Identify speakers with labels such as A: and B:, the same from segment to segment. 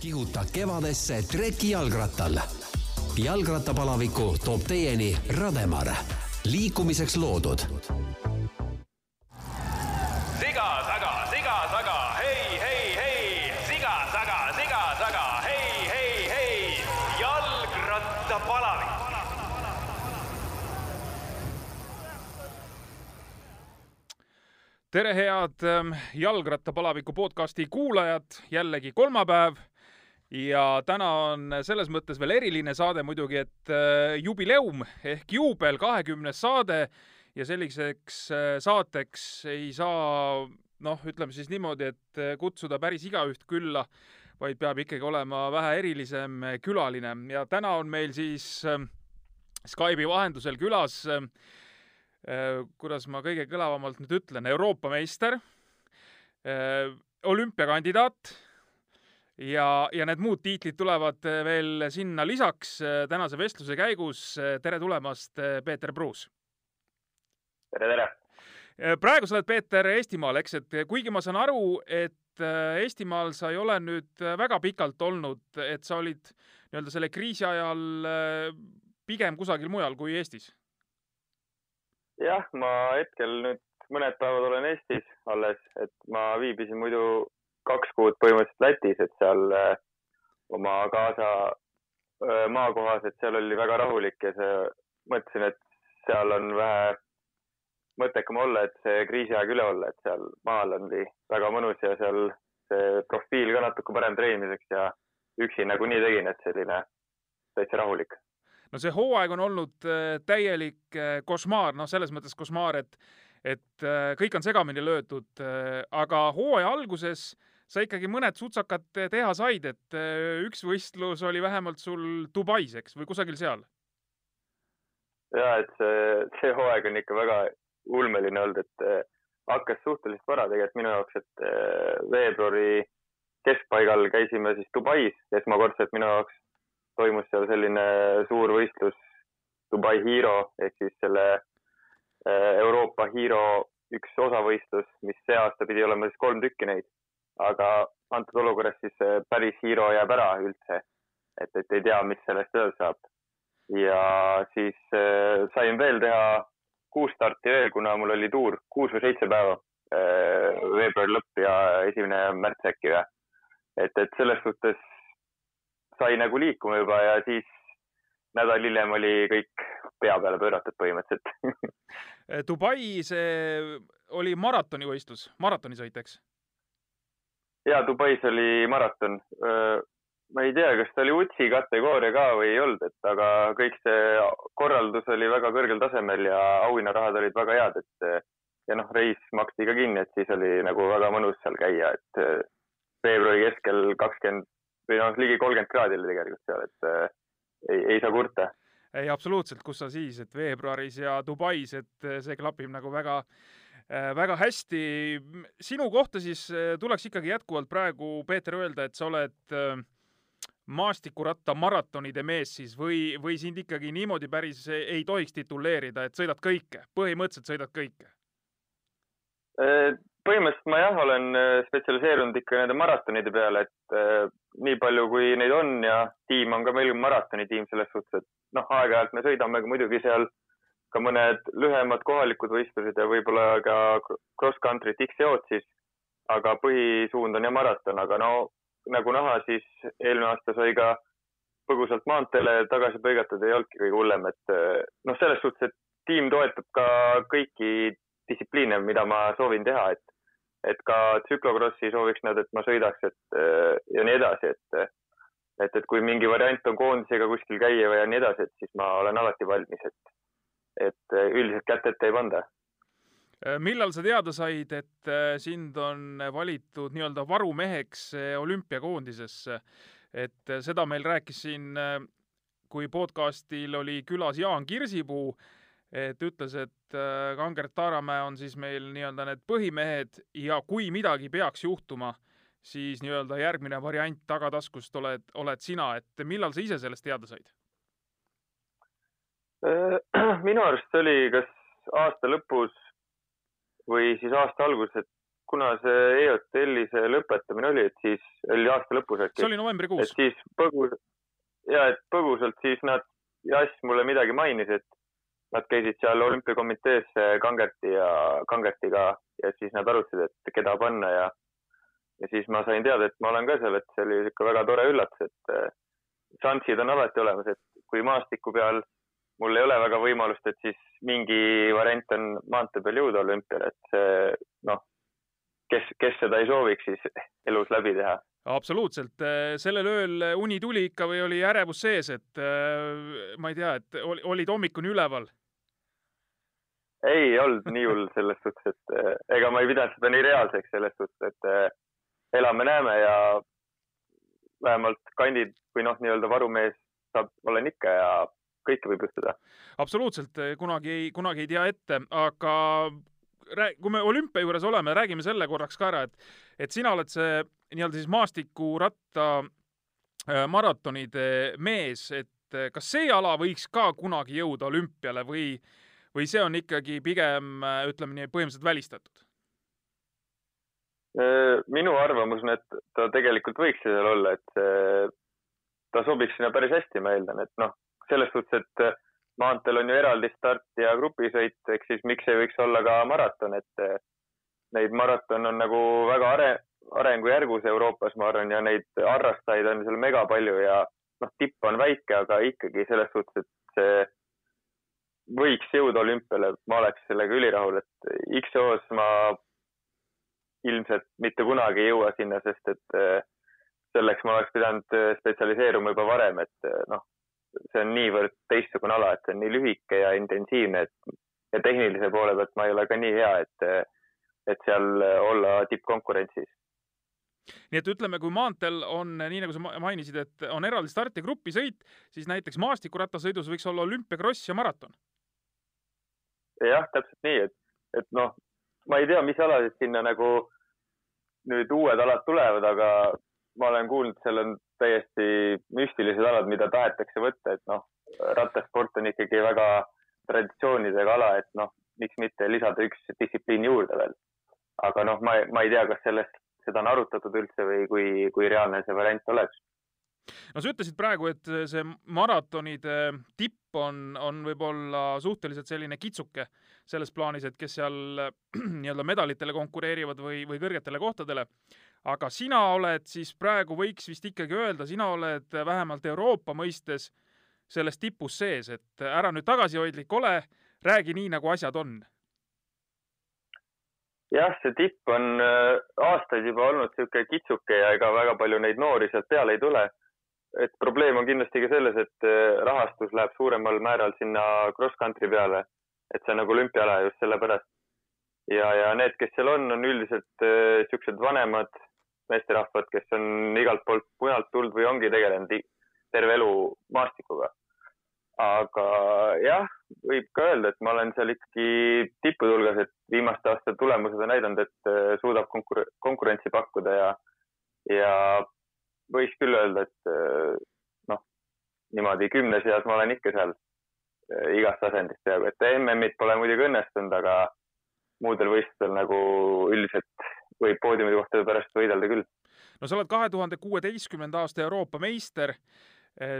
A: kihuta kevadesse treki jalgrattal. jalgrattapalaviku toob teieni Rademar, liikumiseks loodud.
B: siga taga, siga taga, hei, hei, hei, siga taga, siga taga, hei, hei, hei, jalgrattapalavik.
C: tere, head ähm, jalgrattapalaviku podcasti kuulajad, jällegi kolmapäev ja täna on selles mõttes veel eriline saade muidugi, et äh, jubileum ehk juubel, kahekümnes saade. Ja selliseks äh, saateks ei saa noh, ütleme siis niimoodi, et äh, kutsuda päris igaüht külla, vaid peab ikkagi olema vähe erilisem külaline. Ja täna on meil siis Skype'i vahendusel külas Äh, kuidas ma kõige kõlavamalt nüüd ütlen, Euroopa meister, olümpiakandidaat ja, ja need muud tiitlid tulevad äh, veel sinna lisaks tänase vestluse käigus. tere tulemast, Peeter Pruus!
D: tere, tere!
C: praegu sa oled, Peeter, Eestimaal, eks, et kuigi ma saan aru, et Eestimaal sa ei ole nüüd väga pikalt olnud, et sa olid nii-öelda selle kriisi ajal pigem kusagil mujal kui Eestis
D: jah, ma hetkel nüüd mõned päevad olen Eestis alles, et ma viibisin muidu kaks kuud põhimõtteliselt Lätis, et seal äh, oma kaasa äh, maakohas, et seal oli väga rahulik ja see, mõtlesin, et seal on vähe mõttekam olla, et see kriisiaeg üle olla, et seal maal oli väga mõnus ja seal see profiil ka natuke parem treenimiseks ja üksi nagunii tegin, et selline täitsa rahulik.
C: No see hooaeg on olnud äh, täielik äh, košmaar, noh, selles mõttes košmaar, et et äh, kõik on segamini löödud, aga hooaja alguses sa ikkagi mõned sutsakad teha said, et üks võistlus oli vähemalt sul Dubais, eks, või kusagil seal?
D: ja, et see, see hooaeg on ikka väga ulmeline olnud, et hakkas suhteliselt vara tegelikult minu jaoks, et veebruari keskpaigal käisime siis Dubais esmakordselt minu jaoks toimus seal selline suur võistlus Dubai Hero ehk siis selle äh, Euroopa Hero üks osavõistlus, mis see aasta pidi olema siis kolm tükki neid, aga antud olukorras siis päris Hero jääb ära üldse, et, et ei tea, mis sellest edasi saab. ja siis äh, sain veel teha kuus starti veel, kuna mul oli tuur kuus või seitse päeva äh,, veebruari lõpp ja esimene märts äkki või. et, et selles suhtes sai nagu liikuma juba ja siis nädal hiljem oli kõik pea peale pööratud põhimõtteliselt
C: Dubai, see oli maratonivõistlus, maratonisõit, eks?
D: Ja Dubais oli maraton. ma ei tea, kas ta oli UTSI kategooria ka või ei olnud, et aga kõik see korraldus oli väga kõrgel tasemel ja auhinnarahad olid väga head, et ja noh, reis maksti ka kinni, et siis oli nagu väga mõnus seal käia, et veebruari keskel kakskümmend või noh, ligi kolmkümmend kraadi oli tegelikult seal, et äh, ei, ei saa kurta.
C: ei, absoluutselt, kus sa siis, et veebruaris ja Dubais, et see klapib nagu väga väga hästi. sinu kohta siis äh, tuleks ikkagi jätkuvalt praegu, Peeter, öelda, et sa oled maastikuratta maratonide mees siis või, või sind ikkagi niimoodi päris ei tohiks tituleerida, et sõidad kõike, põhimõtteliselt sõidad kõike?
D: põhimõtteliselt ma jah, olen spetsialiseerunud ikka nende maratonide peale, et nii palju, kui neid on ja tiim on ka meil maratonitiim selles suhtes, et noh, aeg-ajalt me sõidame muidugi seal ka mõned lühemad kohalikud võistlused ja võib-olla ka cross country't X-jood siis, aga põhisuund on jah maraton, aga no nagu näha, siis eelmine aasta sai ka põgusalt maanteele tagasi põigatud, ei olnudki kõige hullem, et noh, selles suhtes, et tiim toetab ka kõiki distsipliine, mida ma soovin teha, et et ka tsüklokrossi sooviks nad, et ma sõidaks, et äh, ja nii edasi, et et, et kui mingi variant on koondisega kuskil käia ja nii edasi, et siis ma olen alati valmis, et, et äh, üldiselt kätt ette ei panda.
C: Äh, millal sa teada said, et sind on valitud nii-öelda varumeheks olümpiakoondisesse? et seda meil rääkis siin, kui podcastil oli külas Jaan Kirsipuu et ütles, et äh, Kangert Taaramäe on siis meil nii-öelda need põhimehed ja kui midagi peaks juhtuma, siis nii-öelda järgmine variant tagataskust oled, oled sina, et millal sa ise sellest teada said?
D: Äh, minu arust oli kas aasta lõpus või siis aasta alguses, et kuna see EOTL-i see lõpetamine oli, et siis oli aasta lõpus äkki.
C: see oli novembrikuus.
D: et siis põgus, ja et põgusalt siis nad, Jass mulle midagi mainis, et nad käisid seal olümpiakomitees Kangerti ja Kangertiga ja siis nad arutasid, et keda panna ja ja siis ma sain teada, et ma olen ka seal, et see oli ikka väga tore üllatus, et äh, šansid on alati olemas, et kui maastiku peal mul ei ole väga võimalust, et siis mingi variant on maantee peal jõuda olümpiale, et see noh, kes, kes seda ei sooviks siis elus läbi teha.
C: absoluutselt, sellel ööl uni tuli ikka või oli ärevus sees, et ma ei tea, et olid hommikuni üleval?
D: ei olnud nii hull selles suhtes, et ega ma ei pidanud seda nii reaalseks selles suhtes, et elame-näeme ja vähemalt kandid või noh, nii-öelda varumees saab, olen ikka ja kõike võib juhtuda.
C: absoluutselt, kunagi ei, kunagi ei tea ette, aga rääg-, kui me olümpia juures oleme, räägime selle korraks ka ära, et, et sina oled see nii-öelda siis maastikuratta äh, maratonide mees, et äh, kas see ala võiks ka kunagi jõuda olümpiale või, või see on ikkagi pigem, ütleme nii, põhimõtteliselt välistatud?
D: minu arvamus on, et ta tegelikult võiks seal olla, et ta sobiks sinna päris hästi, ma eeldan, et noh, selles suhtes, et maanteel on ju eraldi start ja grupisõit, ehk siis miks ei võiks olla ka maraton, et eh, neid maraton on nagu väga are-, arengujärgus Euroopas, ma arvan, ja neid harrastajaid on seal mega palju ja noh, tipp on väike, aga ikkagi selles suhtes, et see võiks jõuda olümpiale, ma oleks sellega ülirahul, et X-os ma ilmselt mitte kunagi ei jõua sinna, sest et eh, selleks ma oleks pidanud eh, spetsialiseeruma juba varem, et noh, see on niivõrd teistsugune ala, et see on nii lühike ja intensiivne, et ja tehnilise poole pealt ma ei ole ka nii hea, et, et seal olla tippkonkurentsis.
C: nii et ütleme, kui maanteel on nii, nagu sa mainisid, et on eraldi start ja grupisõit, siis näiteks maastikurattasõidus võiks olla olümpiakross ja maraton.
D: jah, täpselt nii, et, et noh, ma ei tea, mis aladest sinna nagu nüüd uued alad tulevad, aga ma olen kuulnud, seal on täiesti müstilised alad, mida tahetakse võtta, et noh, rattasport on ikkagi väga traditsioonidega ala, et noh, miks mitte lisada üks distsipliin juurde veel. aga noh, ma, ma ei tea, kas sellest, seda on arutatud üldse või kui, kui reaalne see variant oleks
C: no sa ütlesid praegu, et see maratonide tipp on, on võib-olla suhteliselt selline kitsuke selles plaanis, et kes seal nii-öelda medalitele konkureerivad või, või kõrgetele kohtadele aga sina oled siis praegu, võiks vist ikkagi öelda, sina oled vähemalt Euroopa mõistes selles tipus sees, et ära nüüd tagasihoidlik ole, räägi nii, nagu asjad on.
D: jah, see tipp on äh, aastaid juba olnud niisugune kitsuke ja ega väga palju neid noori sealt peale ei tule. et probleem on kindlasti ka selles, et äh, rahastus läheb suuremal määral sinna cross-country peale, et see on nagu olümpiaala just sellepärast. ja, ja need, kes seal on, on üldiselt niisugused äh, vanemad meesterahvad, kes on igalt poolt mujalt tulnud või ongi tegelenud terve elu maastikuga. aga jah, võib ka öelda, et ma olen seal ikkagi tippude hulgas, et viimaste aastate tulemused on näidanud, et äh, suudab konkur konkurentsi pakkuda ja, ja võiks küll öelda, et äh, noh, niimoodi kümne seas ma olen ikka seal äh, igast asendist peaaegu, et MM-id pole muidugi õnnestunud, aga muudel võistlustel nagu üldiselt võib poodiumikohtade pärast võidelda küll.
C: no sa oled kahe tuhande kuueteistkümnenda aasta Euroopa meister.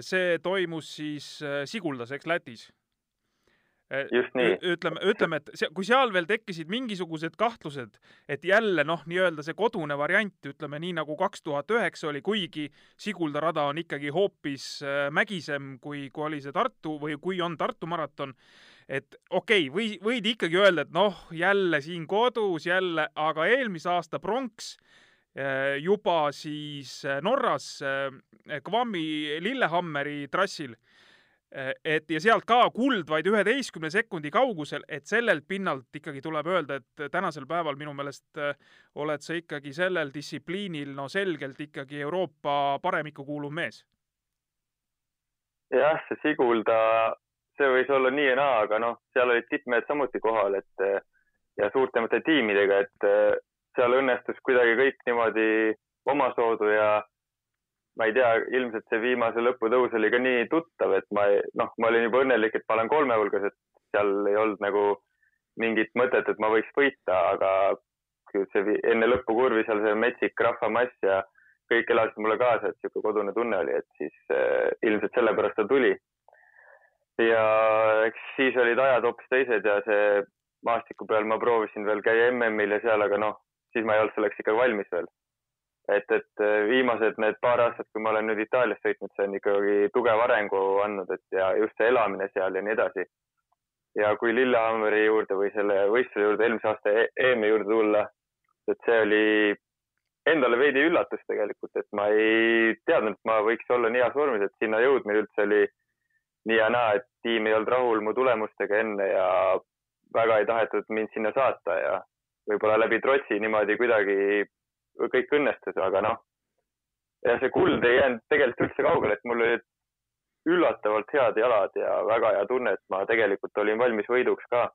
C: see toimus siis äh, Siguldas, eks Lätis?
D: Äh, just nii.
C: ütleme, ütleme, et see, kui seal veel tekkisid mingisugused kahtlused, et jälle noh, nii-öelda see kodune variant, ütleme nii nagu kaks tuhat üheksa oli, kuigi Sigulda rada on ikkagi hoopis mägisem, kui, kui oli see Tartu või kui on Tartu maraton et okei okay,, või, võid ikkagi öelda, et noh, jälle siin kodus jälle, aga eelmise aasta pronks eh, juba siis eh, Norras eh, Kvammi Lillehammeri trassil. et ja sealt ka kuld vaid üheteistkümne sekundi kaugusel, et sellelt pinnalt ikkagi tuleb öelda, et tänasel päeval minu meelest oled sa ikkagi sellel distsipliinil no selgelt ikkagi Euroopa paremikku kuuluv mees.
D: jah, see Sigulda see võis olla nii ja naa, aga noh, seal olid tippmehed samuti kohal, et ja suurtemate tiimidega, et seal õnnestus kuidagi kõik niimoodi omasoodu ja ma ei tea, ilmselt see viimase lõputõus oli ka nii tuttav, et ma noh, ma olin juba õnnelik, et ma olen kolme hulgas, et seal ei olnud nagu mingit mõtet, et ma võiks võita, aga see enne lõpukurvi seal see metsik rahvamass ja kõik elasid mulle kaasa, et niisugune kodune tunne oli, et siis äh, ilmselt sellepärast ta tuli. Ja eks siis olid ajad hoopis teised ja see maastiku peal ma proovisin veel käia MM-il ja seal, aga noh, siis ma ei olnud selleks ikka valmis veel. et, et äh, viimased need paar aastat, kui ma olen nüüd Itaalias sõitnud, see on ikkagi tugeva arengu andnud, et ja just see elamine seal ja nii edasi. ja kui Lillehammeri juurde või selle võistluse juurde eelmise aasta E- EM-i juurde tulla, et see oli endale veidi üllatus tegelikult, et ma ei teadnud, et ma võiks olla nii heas vormis, et sinna jõudmine üldse oli nii ja naa, et tiim ei olnud rahul mu tulemustega enne ja väga ei tahetud mind sinna saata ja võib-olla läbi trotsi niimoodi kuidagi kõik õnnestus, aga noh. ja see kuld ei jäänud tegelikult üldse kaugele, et mul olid üllatavalt head jalad ja väga hea tunne, et ma tegelikult olin valmis võiduks ka.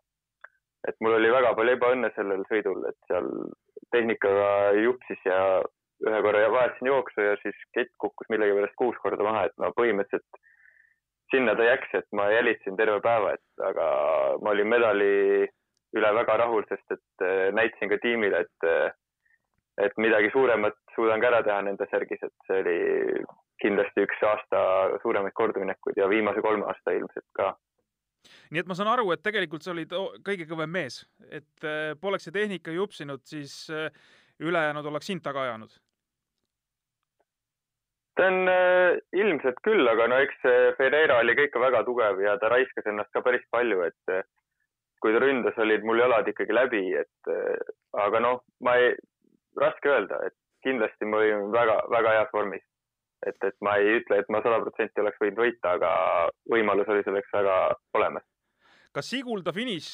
D: et mul oli väga palju ebaõnne sellel sõidul, et seal tehnikaga jupsis ja ühe korra vahetasin jooksu ja siis kett kukkus millegipärast kuus korda maha, et no põhimõtteliselt sinna ta jääks, et ma jälitasin terve päeva, et aga ma olin medali üle väga rahul, sest et eh, näitasin ka tiimile, et eh, et midagi suuremat suudan ka ära teha nende särgis, et see oli kindlasti üks aasta suuremaid kordaminekuid ja viimase kolme aasta ilmselt ka.
C: nii et ma saan aru, et tegelikult sa olid kõige kõvem mees, et äh, poleks see tehnika jupsinud, siis ülejäänud oleks sind taga ajanud.
D: Ta on äh, ilmselt küll, aga no eks Ferreira oli ka ikka väga tugev ja ta raiskas ennast ka päris palju, et äh, kui ta ründas, olid mul jalad ikkagi läbi, et äh, aga noh, ma ei, raske öelda, et kindlasti ma olin väga-väga heas vormis. et, et ma ei ütle, et ma sada protsenti oleks võinud võita, aga võimalus oli selleks väga olemas.
C: Kas Sigulda finiš,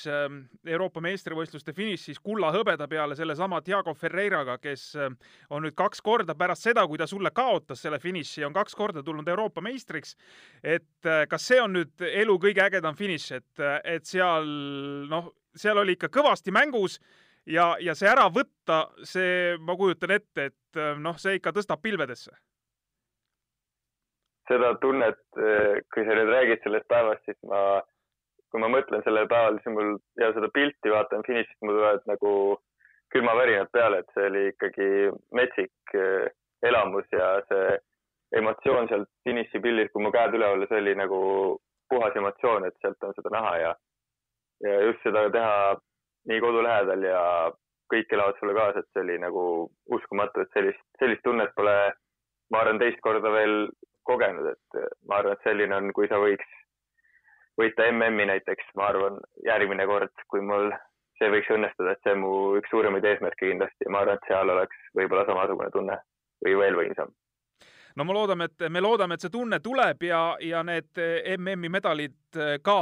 C: Euroopa meistrivõistluste finiš siis kulla-hõbeda peale sellesama Diego Ferreiraga, kes ähm, on nüüd kaks korda pärast seda, kui ta sulle kaotas selle finiši, on kaks korda tulnud Euroopa meistriks. et äh, kas see on nüüd elu kõige ägedam finiš, et, et seal noh, seal oli ikka kõvasti mängus ja, ja see ära võtta, see, ma kujutan ette, et äh, noh, see ikka tõstab pilvedesse.
D: seda tunnet, kui sa nüüd räägid sellest päevast, siis ma kui ma mõtlen sellele päevale, siis mul ja seda pilti vaatan finišist, mul tulevad nagu külmavärinad peale, et see oli ikkagi metsik eh, elamus ja see emotsioon sealt finišipildil, kui mu käed üleval, see oli nagu puhas emotsioon, et sealt on seda näha ja, ja just seda teha nii kodu lähedal ja kõik elavad sulle kaasa, et see oli nagu uskumatu, et sellist, sellist tunnet pole, ma arvan, teist korda veel kogenud, et ma arvan, et selline on, kui sa võiks võita MM-i näiteks, ma arvan, järgmine kord, kui mul see võiks õnnestuda, et see on mu üks suuremaid eesmärke kindlasti ma arvan, et seal oleks võib-olla samasugune tunne või veel võimsam.
C: no me loodame, et me loodame, et see tunne tuleb ja, ja need MM-i medalid ka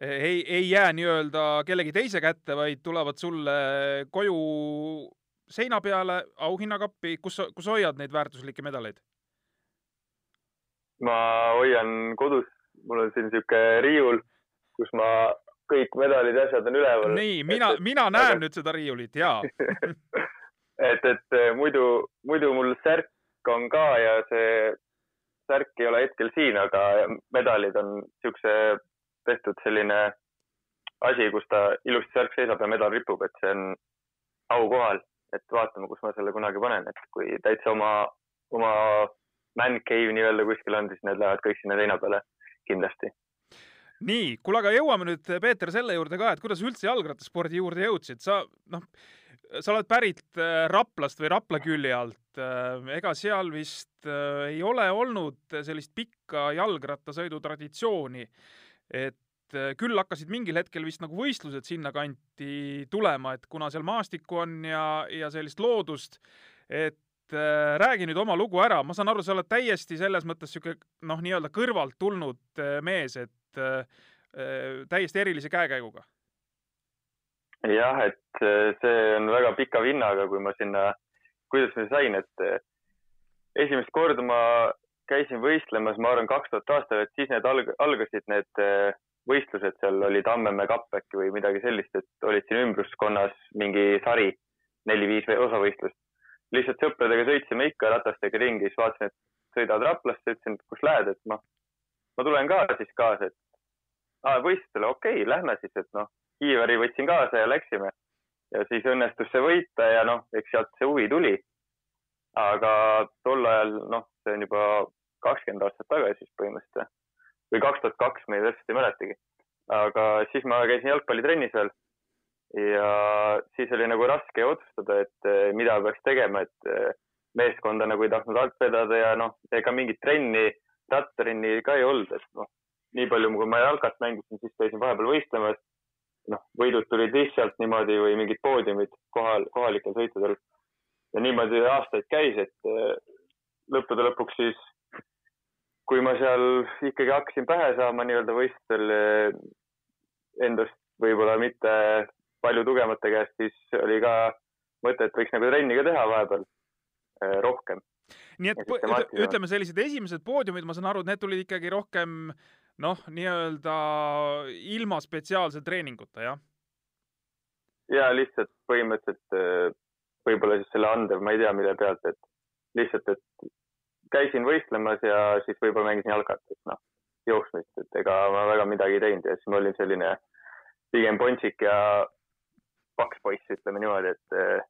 C: ei, ei jää nii-öelda kellegi teise kätte, vaid tulevad sulle koju seina peale auhinnakappi, kus, kus hoiad neid väärtuslikke medaleid?
D: ma hoian kodus mul on siin niisugune riiul, kus ma kõik medalid ja asjad on üleval.
C: nii, mina, mina näen aga... nüüd seda riiulit, jaa.
D: Et, et muidu, muidu mul särk on ka ja see särk ei ole hetkel siin, aga medalid on niisuguse tehtud selline asi, kus ta ilusti särk seisab ja medal ripub, et see on aukohal, et vaatame, kus ma selle kunagi panen, et kui täitsa oma, oma man cave nii-öelda kuskil on, siis need lähevad kõik sinna seina peale kindlasti.
C: nii, kuule, aga jõuame nüüd, Peeter, selle juurde ka, et kuidas üldse jalgrattaspordi juurde jõudsid, sa noh, sa oled pärit äh, Raplast või Rapla külje alt. ega seal vist äh, ei ole olnud sellist pikka jalgrattasõidu traditsiooni, et äh, küll hakkasid mingil hetkel vist nagu võistlused sinnakanti tulema, et kuna seal maastikku on ja, ja sellist loodust, et äh, räägi nüüd oma lugu ära, ma saan aru, sa oled täiesti selles mõttes niisugune noh, nii-öelda kõrvalt tulnud äh, mees, et äh, täiesti erilise käekäiguga.
D: jah, et see on väga pika vinnaga, kui ma sinna, kuidas ma sain, et esimest korda ma käisin võistlemas, ma arvan, kaks tuhat aastat, et siis need alg-, algasid need võistlused, seal oli Tammemäe kapp äkki või midagi sellist, et olid siin ümbruskonnas mingi sari, neli-viis osavõistlust lihtsalt sõpradega sõitsime ikka ratastega ringi, siis vaatasin, et sõidavad Raplasse, ütlesin, et kus lähed, et noh, ma tulen ka siis kaasa, et aa, võistlustele, okei okay,, lähme siis, et noh, kiivari võtsin kaasa ja läksime. ja siis õnnestus see võita ja noh, eks sealt see huvi tuli. aga tol ajal, noh, see on juba kakskümmend aastat tagasi siis põhimõtteliselt või kaks tuhat kaks, ma täpselt ei mäletagi. aga siis ma käisin jalgpallitrennis veel ja siis oli nagu raske otsustada, et eh, mida peaks tegema, et eh, meeskonda nagu ei tahtnud alt vedada ja noh, ega mingit trenni, rattarinni ka ei olnud, et noh, nii palju, kui ma jalkat mängisin, siis käisin vahepeal võistlemas. noh, võidud tulid lihtsalt niimoodi või mingid poodiumid kohal, kohalikel sõitudel. ja niimoodi aastaid käis, et eh, lõppude lõpuks siis, kui ma seal ikkagi hakkasin pähe saama nii-öelda võistlustel endast võib-olla mitte palju tugevamate käest, siis oli ka mõte, et võiks nagu trenni ka teha vahepeal eh, rohkem.
C: nii et ütleme, sellised esimesed poodiumid, ma saan aru, et need tulid ikkagi rohkem noh, nii-öelda ilma spetsiaalse treeninguta, jah?
D: ja lihtsalt põhimõtteliselt eh, võib-olla siis selle andev, ma ei tea, mille pealt, et lihtsalt, et käisin võistlemas ja siis võib-olla mängisin jalkat, et noh, jooksmist, et ega ma väga midagi ei teinud ja siis ma olin selline pigem pontsik ja paks poiss, ütleme niimoodi, et eh,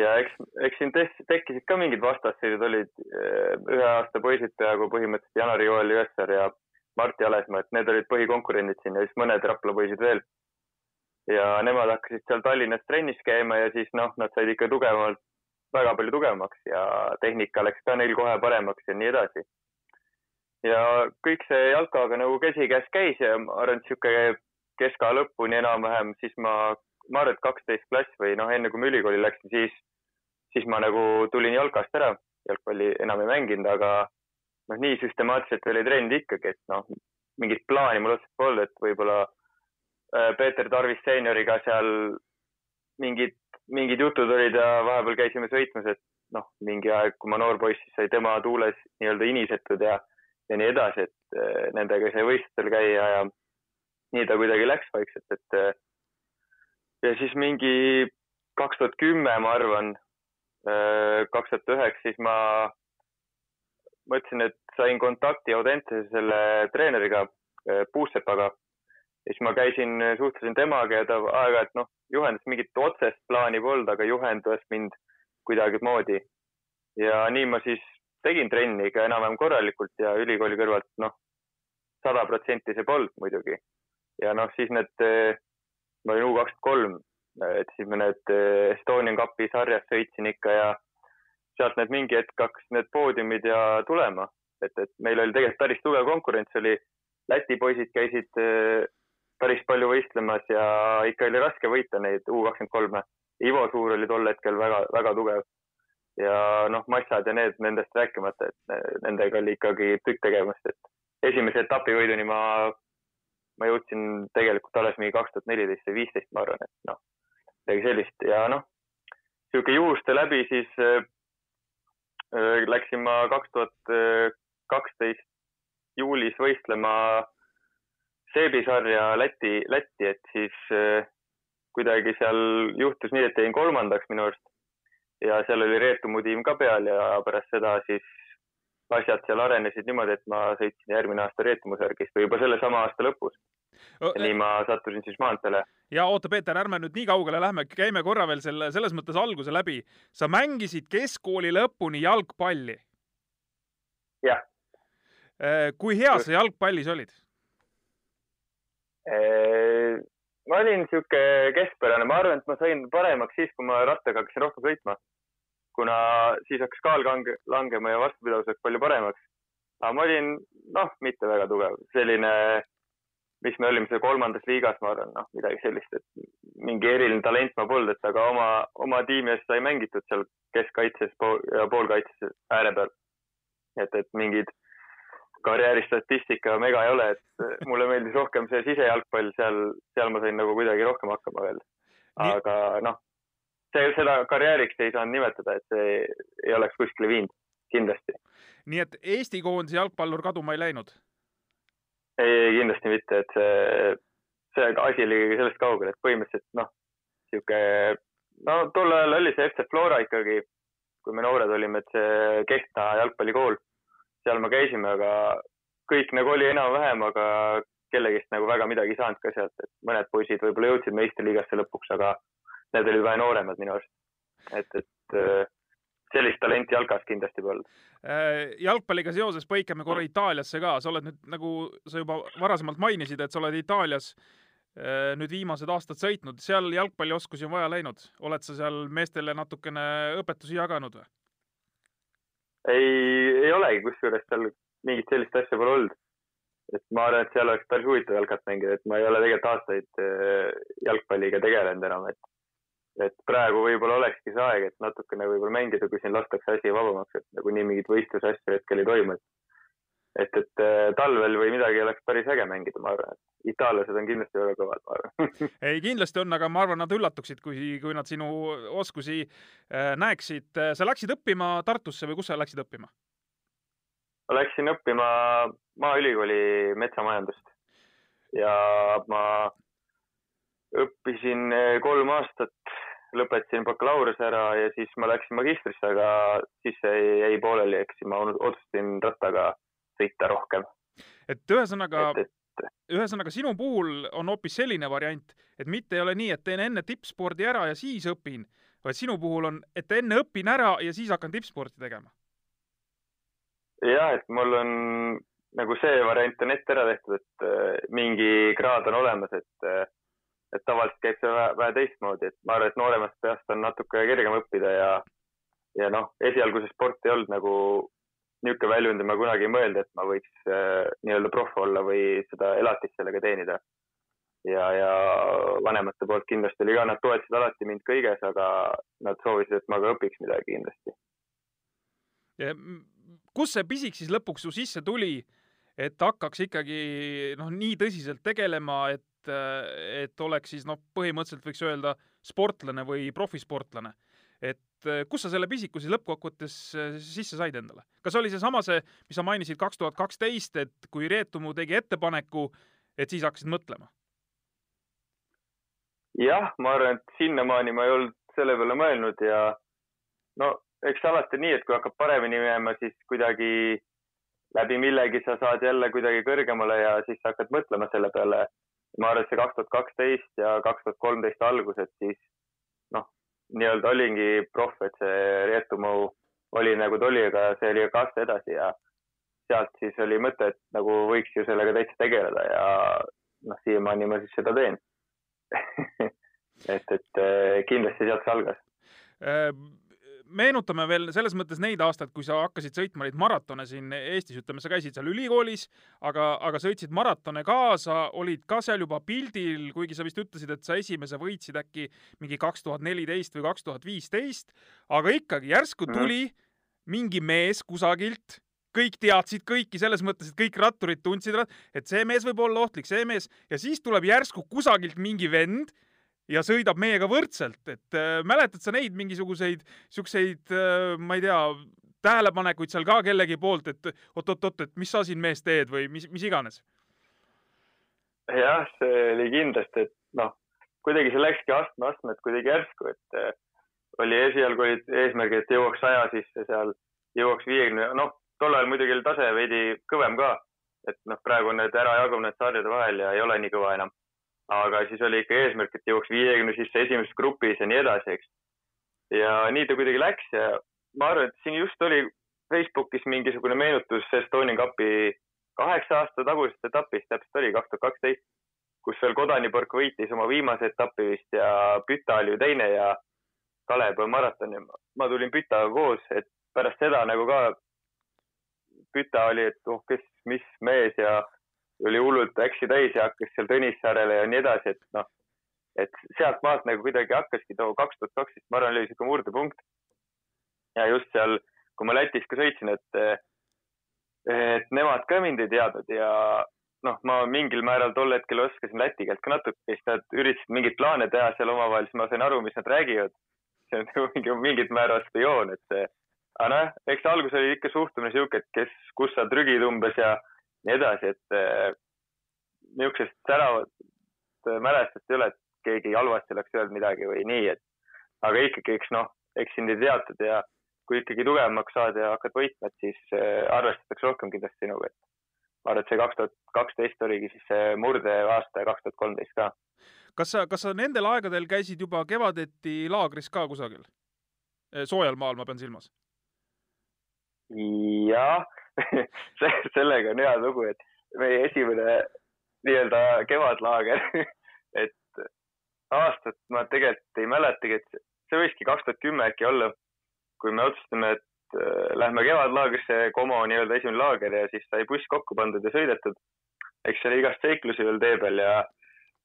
D: ja eks, eks siin tekkisid ka mingid vastasseisud, olid eh, ühe aasta poisid peaaegu põhimõtteliselt Janari Joel Jõessar ja Martti Alesmaa, et need olid põhikonkurendid siin ja siis mõned Rapla poisid veel. ja nemad hakkasid seal Tallinnas trennis käima ja siis noh, nad said ikka tugevamalt, väga palju tugevamaks ja tehnika läks ka neil kohe paremaks ja nii edasi. ja kõik see jalkaga nagu käsikäes käis ja ma arvan, et niisugune keskaja lõpuni enam-vähem, siis ma ma arvan, et kaksteist klass või noh, enne kui ma ülikooli läksin, siis, siis ma nagu tulin jalkast ära, jalgpalli enam ei mänginud, aga noh, nii süstemaatiliselt veel ei treeninud ikkagi, et noh, mingit plaani mul otseselt polnud, et võib-olla äh, Peeter Tarvis seenioriga seal mingid, mingid jutud olid ja vahepeal käisime sõitmas, et noh, mingi aeg, kui ma noor poiss, siis sai tema tuules nii-öelda inisetud ja, ja nii edasi, et äh, nendega sai võistlustel käia ja nii ta kuidagi läks vaikselt, et äh, ja siis mingi kaks tuhat kümme, ma arvan, äh, kaks tuhat üheksa, siis ma mõtlesin, et sain kontakti Audentese selle treeneriga, äh, Puusepaga. ja siis ma käisin, suhtlesin temaga ja ta aeg-ajalt noh, juhendas mingit otsest plaani polnud, aga juhendas mind kuidagimoodi. ja nii ma siis tegin trenni ikka enam-vähem korralikult ja ülikooli kõrvalt noh, sada protsenti see polnud muidugi. ja noh, siis need ma olin U kakskümmend kolm, et siis ma need eh, Estonian Cupi sarjas sõitsin ikka ja sealt need mingi hetk hakkasid need poodiumid ja tulema, et, et meil oli tegelikult päris tugev konkurents oli. Läti poisid käisid eh, päris palju võistlemas ja ikka oli raske võita neid U kakskümmend kolme. Ivo Suur oli tol hetkel väga-väga tugev ja noh, massad ja need nendest rääkimata, et nendega oli ikkagi tükk tegemist, et esimese etapi võiduni ma ma jõudsin tegelikult alles mingi kaks tuhat neliteist või viisteist, ma arvan, et noh, midagi sellist. Ja noh, niisugune juhuste läbi siis äh, läksin ma kaks tuhat kaksteist juulis võistlema seebisarja Läti, Lätti, et siis äh, kuidagi seal juhtus nii, et jäin kolmandaks minu arust. Ja seal oli Reetu Mudim ka peal ja pärast seda siis asjad seal arenesid niimoodi, et ma sõitsin järgmine aasta Reetumu särgist või juba sellesama aasta lõpus. nii ma sattusin siis maanteele.
C: ja oota, Peeter, ärme nüüd nii kaugele lähme, käime korra veel selle, selles mõttes alguse läbi. sa mängisid keskkooli lõpuni jalgpalli?
D: jah.
C: Äh, kui hea sa jalgpallis olid?
D: Äh, ma olin niisugune keskpärane, ma arvan, et ma sain paremaks siis, kui ma rattaga hakkasin rohkem sõitma kuna siis hakkas kaal kange, langema ja vastupidavus läks palju paremaks. aga ma olin, noh, mitte väga tugev, selline, mis me olime seal kolmandas liigas, ma arvan, noh, midagi sellist, et mingi eriline talent ma polnud, et aga oma, oma tiimi eest sai mängitud seal keskkaitses pool, ja poolkaitses ääre peal. et, et mingid karjääristatistika mega ei ole, et mulle meeldis rohkem see sisejalgpall, seal, seal ma sain nagu kuidagi rohkem hakkama veel. aga noh, see, seda karjääriks ei saanud nimetada, et see ei oleks kuskile viinud, kindlasti.
C: nii et Eesti koondise jalgpallur kaduma ei läinud?
D: ei, ei kindlasti mitte, et see, see asi oli sellest kaugel, et põhimõtteliselt noh, niisugune, no tol ajal oli see FC Flora ikkagi, kui me noored olime, et see Kehtna jalgpallikool, seal me käisime, aga kõik nagu oli enam-vähem, aga kellegist nagu väga midagi ei saanud ka sealt, et mõned poisid võib-olla jõudsid meistriliigasse lõpuks, aga need olid vähe nooremad minu arust. et, et äh, sellist talenti jalkas kindlasti polnud.
C: Äh, jalgpalliga seoses põikame korra Itaaliasse ka, sa oled nüüd, nagu sa juba varasemalt mainisid, et sa oled Itaalias äh, nüüd viimased aastad sõitnud, seal jalgpallioskusi on vaja läinud, oled sa seal meestele natukene õpetusi jaganud või?
D: ei, ei olegi, kusjuures seal mingit sellist asja pole olnud. et ma arvan, et seal oleks päris huvitav jalkat mängida, et ma ei ole tegelikult aastaid jalgpalliga tegelenud enam, et et praegu võib-olla olekski see aeg, et natukene võib-olla mängida, kui siin lastakse asi vabamaks, et nagunii mingeid võistlusasju hetkel ei toimu, et et, et äh, talvel või midagi oleks päris äge mängida, ma arvan, et itaallased on kindlasti väga kõvad, ma arvan
C: ei, kindlasti on, aga ma arvan, nad üllatuksid, kui, kui nad sinu oskusi äh, näeksid. sa läksid õppima Tartusse või kus sa läksid õppima?
D: ma läksin õppima Maaülikooli metsamajandust ja ma õppisin äh, kolm aastat, lõpetasin bakalaureuse ära ja siis ma läksin magistrisse, aga siis see jäi, pooleli, siis ma otsustasin rattaga sõita rohkem.
C: et ühesõnaga, ühesõnaga sinu puhul on hoopis selline variant, et mitte ei ole nii, et teen enne tippspordi ära ja siis õpin, vaid sinu puhul on, et enne õpin ära ja siis hakkan tippsporti tegema.
D: ja, et mul on nagu see variant on ette ära tehtud, et äh, mingi kraad on olemas, et äh, et tavaliselt käib see vähe, vähe teistmoodi, et ma arvan, et nooremast peast on natuke kergem õppida ja ja noh, esialgu see sport ei olnud nagu niisugune väljund ja ma kunagi ei mõelnud, et ma võiks äh, nii-öelda proff olla või seda elatist sellega teenida. ja, ja vanemate poolt kindlasti oli ka, nad toetasid alati mind kõiges, aga nad soovisid, et ma ka õpiks midagi kindlasti.
C: kus see pisik siis lõpuks su sisse tuli, et hakkaks ikkagi noh, nii tõsiselt tegelema, et et oleks siis noh, põhimõtteliselt võiks öelda sportlane või profisportlane et kus sa selle pisiku siis lõppkokkuvõttes eh, sisse said endale? kas oli seesama see, mis sa mainisid kaks tuhat kaksteist, et kui Reetumu tegi ettepaneku, et siis hakkasid mõtlema?
D: jah, ma arvan, et sinnamaani ma ei olnud selle peale mõelnud ja no eks alati nii, et kui hakkab paremini minema, siis kuidagi läbi millegi sa saad jälle kuidagi kõrgemale ja siis hakkad mõtlema selle peale. Ma arvan, et see kaks tuhat kaksteist ja kaks tuhat kolmteist algus, et siis noh, nii-öelda olingi proff, et see Reetumu oli nagu ta oli, aga see oli ka aasta edasi ja sealt siis oli mõte, et nagu võiks ju sellega täitsa tegeleda ja noh, siiamaani ma siis seda teen. Et, et eh, kindlasti sealt see algas.
C: Äh, meenutame veel selles mõttes neid aastaid, kui sa hakkasid sõitma neid maratone siin Eestis, ütleme, sa käisid seal ülikoolis, aga, aga sõitsid maratone kaasa, olid ka seal juba pildil, kuigi sa vist ütlesid, et sa esimese võitsid äkki mingi kaks tuhat neliteist või kaks tuhat viisteist, aga ikkagi järsku mhm. tuli mingi mees kusagilt kõik teadsid kõiki selles mõttes, et kõik ratturid tundsid, et see mees võib olla ohtlik, see mees ja siis tuleb järsku kusagilt mingi vend ja sõidab meiega võrdselt, et äh, mäletad sa neid mingisuguseid siukseid äh,, ma ei tea, tähelepanekuid seal ka kellegi poolt, et oot-oot-oot, et mis sa siin mees teed või mis, mis iganes?
D: jah, see oli kindlasti, et noh, kuidagi see läkski astme-astmet kuidagi järsku, et äh, oli esialgu olid eesmärgid, et jõuaks saja sisse seal, jõuaks viiekümne, noh, tol ajal muidugi oli tase veidi kõvem ka, et noh, praegu on need ära jagunenud sarjade vahel ja ei ole nii kõva enam aga siis oli ikka eesmärk, et jõuaks viiekümne sisse esimeses grupis ja nii edasi, eks. ja nii ta kuidagi läks ja ma arvan, et siin just oli Facebookis mingisugune meenutus Estonian Cupi kaheksa aasta tagusest etapist, täpselt oli kaks tuhat kaksteist, kus veel Kodanipork võitis oma viimase etapi vist ja Püta oli ju teine ja Kalev maratoni. ma tulin Pütaga koos, et pärast seda nagu ka Püta oli, et oh, kes, mis mees ja oli hullult äksi täis ja hakkas seal Tõnissaarele ja nii edasi, et noh, et sealt maalt nagu kuidagi hakkaski too kaks tuhat kaksteist, ma arvan, oli sihuke murdepunkt. ja just seal, kui ma Lätis ka sõitsin, et, et nemad ka mind ei teadnud ja noh, ma mingil määral tol hetkel oskasin läti keelt ka natuke, siis nad üritasid mingeid plaane teha seal omavahel, siis ma sain aru, mis nad räägivad. see on nagu mingi, mingit määral spioon, et aga nojah, eks algus oli ikka suhtumine sihuke, et kes, kus sa trügid umbes ja nii edasi, et eh, niisugusest säravat eh, mälestust ei ole, et keegi halvasti oleks öelnud midagi või nii, et aga ikkagi, eks noh, eks sind ei teatud ja kui ikkagi tugevamaks saad ja hakkad võitma, et siis eh, arvestatakse rohkem kindlasti sinuga, et ma arvan, et see kaks tuhat kaksteist oligi siis see murdeaasta ja kaks tuhat kolmteist ka.
C: kas sa, kas sa nendel aegadel käisid juba kevadeti laagris ka kusagil? soojal maal, ma pean silmas.
D: jah, sellega on hea lugu, et meie esimene nii-öelda kevadlaager, et aastat ma tegelikult ei mäletagi, et see võiski kaks tuhat kümme äkki olla, kui me otsustasime, et äh, lähme kevadlaagrisse, Como nii-öelda esimene laager ja siis sai buss kokku pandud ja sõidetud. eks see oli igast seiklusi veel tee peal ja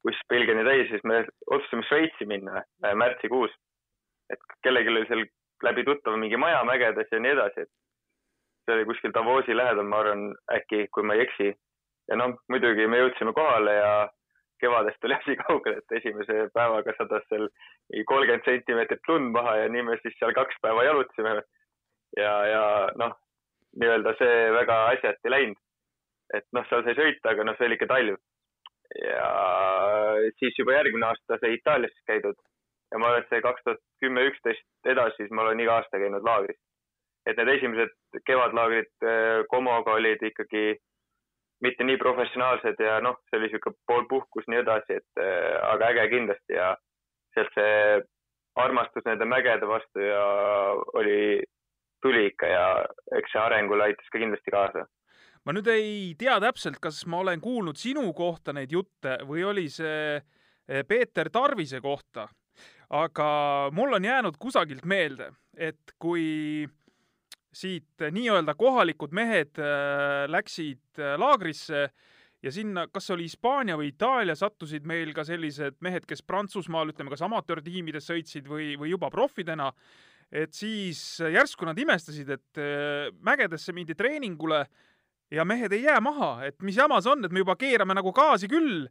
D: buss pilgeni täis, siis me otsustasime Šveitsi minna äh, märtsikuus. et kellelgi oli seal läbi tuttava mingi maja mägedes ja nii edasi, et see oli kuskil Davosi lähedal, ma arvan, äkki, kui ma ei eksi. ja noh, muidugi me jõudsime kohale ja kevadest oli asi kaugel, et esimese päevaga sadas seal kolmkümmend sentimeetrit lund maha ja nii me siis seal kaks päeva jalutasime. ja, ja noh, nii-öelda see väga asjati ei läinud. et noh, seal sai sõita, aga noh, see oli ikka talv. ja siis juba järgmine aasta sai Itaalias käidud ja ma arvan, et see kaks tuhat kümme, üksteist edasi, siis ma olen iga aasta käinud laagris. Et need esimesed kevadlaagrid eh, Comoga olid ikkagi mitte nii professionaalsed ja noh, see oli sihuke pool puhkus, nii edasi, et äh, aga äge kindlasti ja sealt see armastus nende mägede vastu ja oli, tuli ikka ja eks see arengule aitas ka kindlasti kaasa.
C: ma nüüd ei tea täpselt, kas ma olen kuulnud sinu kohta neid jutte või oli see eh, Peeter Tarvise kohta, aga mul on jäänud kusagilt meelde, et kui siit nii-öelda kohalikud mehed äh, läksid äh, laagrisse ja sinna, kas oli Hispaania või Itaalia, sattusid meil ka sellised mehed, kes Prantsusmaal, ütleme, kas amatöörtiimides sõitsid või, või juba profidena, et siis järsku nad imestasid, et mägedesse mindi treeningule ja mehed ei jää maha, et mis jama see on, et me juba keerame nagu gaasi küll,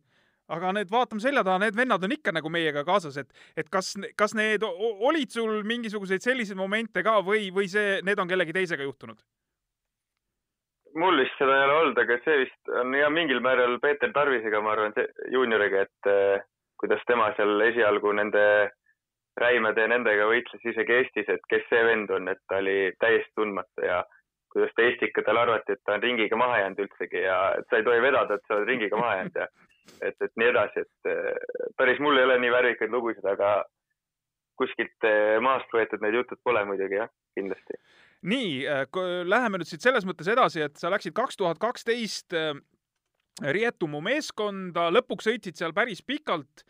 C: aga need, vaatame selja taha, need vennad on ikka nagu meiega kaasas, et, et kas, kas need olid sul mingisuguseid selliseid momente ka või, või see, need on kellegi teisega juhtunud?
D: mul vist seda ei ole olnud, aga see vist on ja mingil määral Peeter Tarvisega, ma arvan, juunioriga, et äh, kuidas tema seal esialgu nende räimede ja nendega võitles isegi Eestis, et kes see vend on, et ta oli täiesti tundmatu ja kuidas ta Eestikatel arvati, et ta on ringiga maha jäänud üldsegi ja et sa ei tohi vedada, et sa oled ringiga maha jäänud ja et, et nii edasi, et äh, päris mul ei ole nii värvikaid lugusid, aga kuskilt äh, maast võetud need jutud pole muidugi jah, kindlasti.
C: nii, läheme nüüd siit selles mõttes edasi, et sa läksid kaks tuhat kaksteist Rietumu meeskonda, lõpuks sõitsid seal päris pikalt.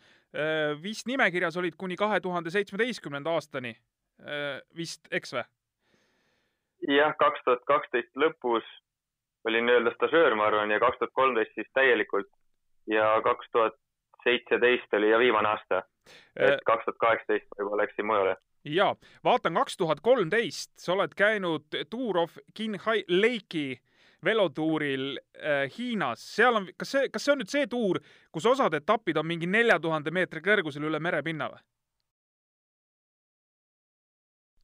C: vist nimekirjas olid kuni kahe tuhande seitsmeteistkümnenda aastani. vist, eks või?
D: jah, kaks tuhat kaksteist lõpus olin nii-öelda stažöör, ma arvan, ja kaks tuhat kolmteist siis täielikult ja kaks tuhat seitseteist oli ja viimane aasta. et kaks tuhat kaheksateist juba läksin mujale.
C: ja vaatan kaks tuhat kolmteist, sa oled käinud Tour of Qinghai Lake'i velotuuril äh, Hiinas, seal on, kas see, kas see on nüüd see tuur, kus osad etapid on mingi nelja tuhande meetri kõrgusel üle merepinna või?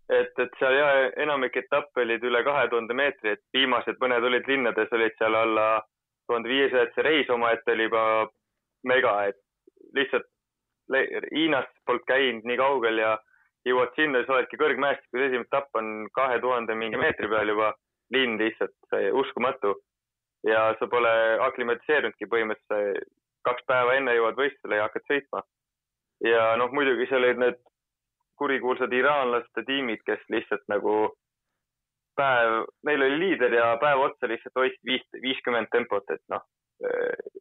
D: et, et seal ja enamik etappe olid üle kahe tuhande meetri, et viimased mõned olid linnades, olid seal alla tuhande viiesaja, et see reis omaette oli juba mega, et lihtsalt Hiinast polnud käinud nii kaugel ja jõuad sinna, sa oledki kõrgmäestikus, esimene etapp on kahe tuhande mingi meetri peal juba, linn lihtsalt, uskumatu. ja sa pole aklimatiseerunudki põhimõtteliselt, kaks päeva enne jõuad võistlusele ja hakkad sõitma. ja noh, muidugi seal olid need kurikuulsad iraanlaste tiimid, kes lihtsalt nagu päev, neil oli liider ja päev otsa lihtsalt hoidsid viis, viiskümmend tempot, et noh.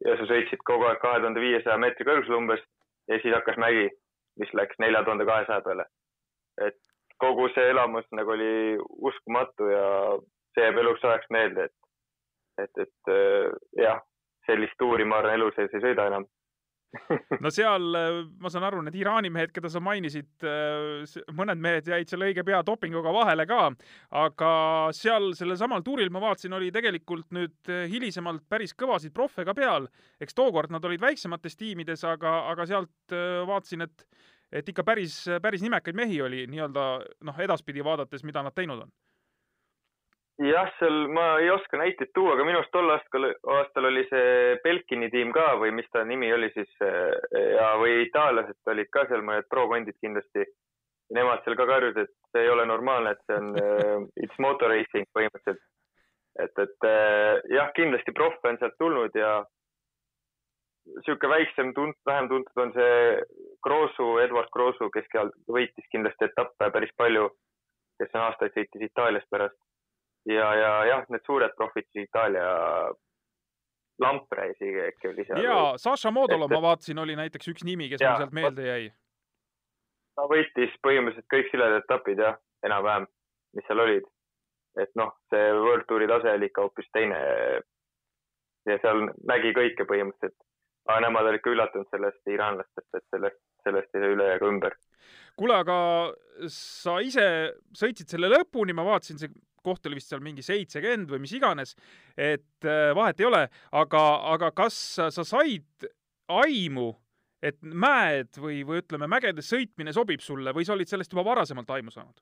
D: ja sa sõitsid kogu aeg kahe tuhande viiesaja meetri kõrgusel umbes ja siis hakkas mägi, mis läks nelja tuhande kahesaja peale. et kogu see elamus nagu oli uskumatu ja see jääb eluks ajaks meelde, et, et, et äh, jah, sellist tuuri ma arvan elu sees ei sõida enam.
C: No seal, ma saan aru, need Iraani mehed, keda sa mainisid, mõned mehed jäid seal õige pea dopinguga vahele ka, aga seal sellel samal tuuril ma vaatasin, oli tegelikult nüüd hilisemalt päris kõvasid proffe ka peal. eks tookord nad olid väiksemates tiimides, aga, aga sealt äh, vaatasin, et, et ikka päris, päris nimekaid mehi oli nii-öelda noh, edaspidi vaadates, mida nad teinud on.
D: jah, seal ma ei oska näiteid tuua, aga minu arust tol aastal, aastal oli see Belkini tiim ka või mis ta nimi oli siis ja, või itaallased olid ka seal mõned pro-kondid kindlasti. Nemad seal ka karjusid, et see ei ole normaalne, et see on uh, it's motor racing põhimõtteliselt. et, et jah, kindlasti proffe on sealt tulnud ja sihuke väiksem tunt-, vähem tuntud on see Grossu, Edward Grossu, kes võitis kindlasti etappe päris palju, kes on aastaid sõitis Itaaliast pärast. Ja, ja jah, need suured profid siis Itaalia, Lampre isegi äkki oli seal.
C: ja Saša Modolo
D: Et-
C: ma vaatasin, oli näiteks üks nimi, kes
D: Jaa,
C: mul sealt meelde jäi.
D: ta võitis põhimõtteliselt kõik siledad etapid jah, enam-vähem, mis seal olid. et noh, see World Touri tase oli ikka hoopis teine. ja seal nägi kõike põhimõtteliselt. aga nemad olid ka üllatunud sellest iraanlastest, et sellest, sellest ei saa üle ega ümber.
C: kuule, aga sa ise sõitsid selle lõpuni, ma vaatasin, see koht oli vist seal mingi seitsekümmend või mis iganes, et äh, vahet ei ole, aga, aga kas sa, sa said aimu, et mäed või, või ütleme, mägedes sõitmine sobib sulle või sa olid sellest juba varasemalt aimu saanud?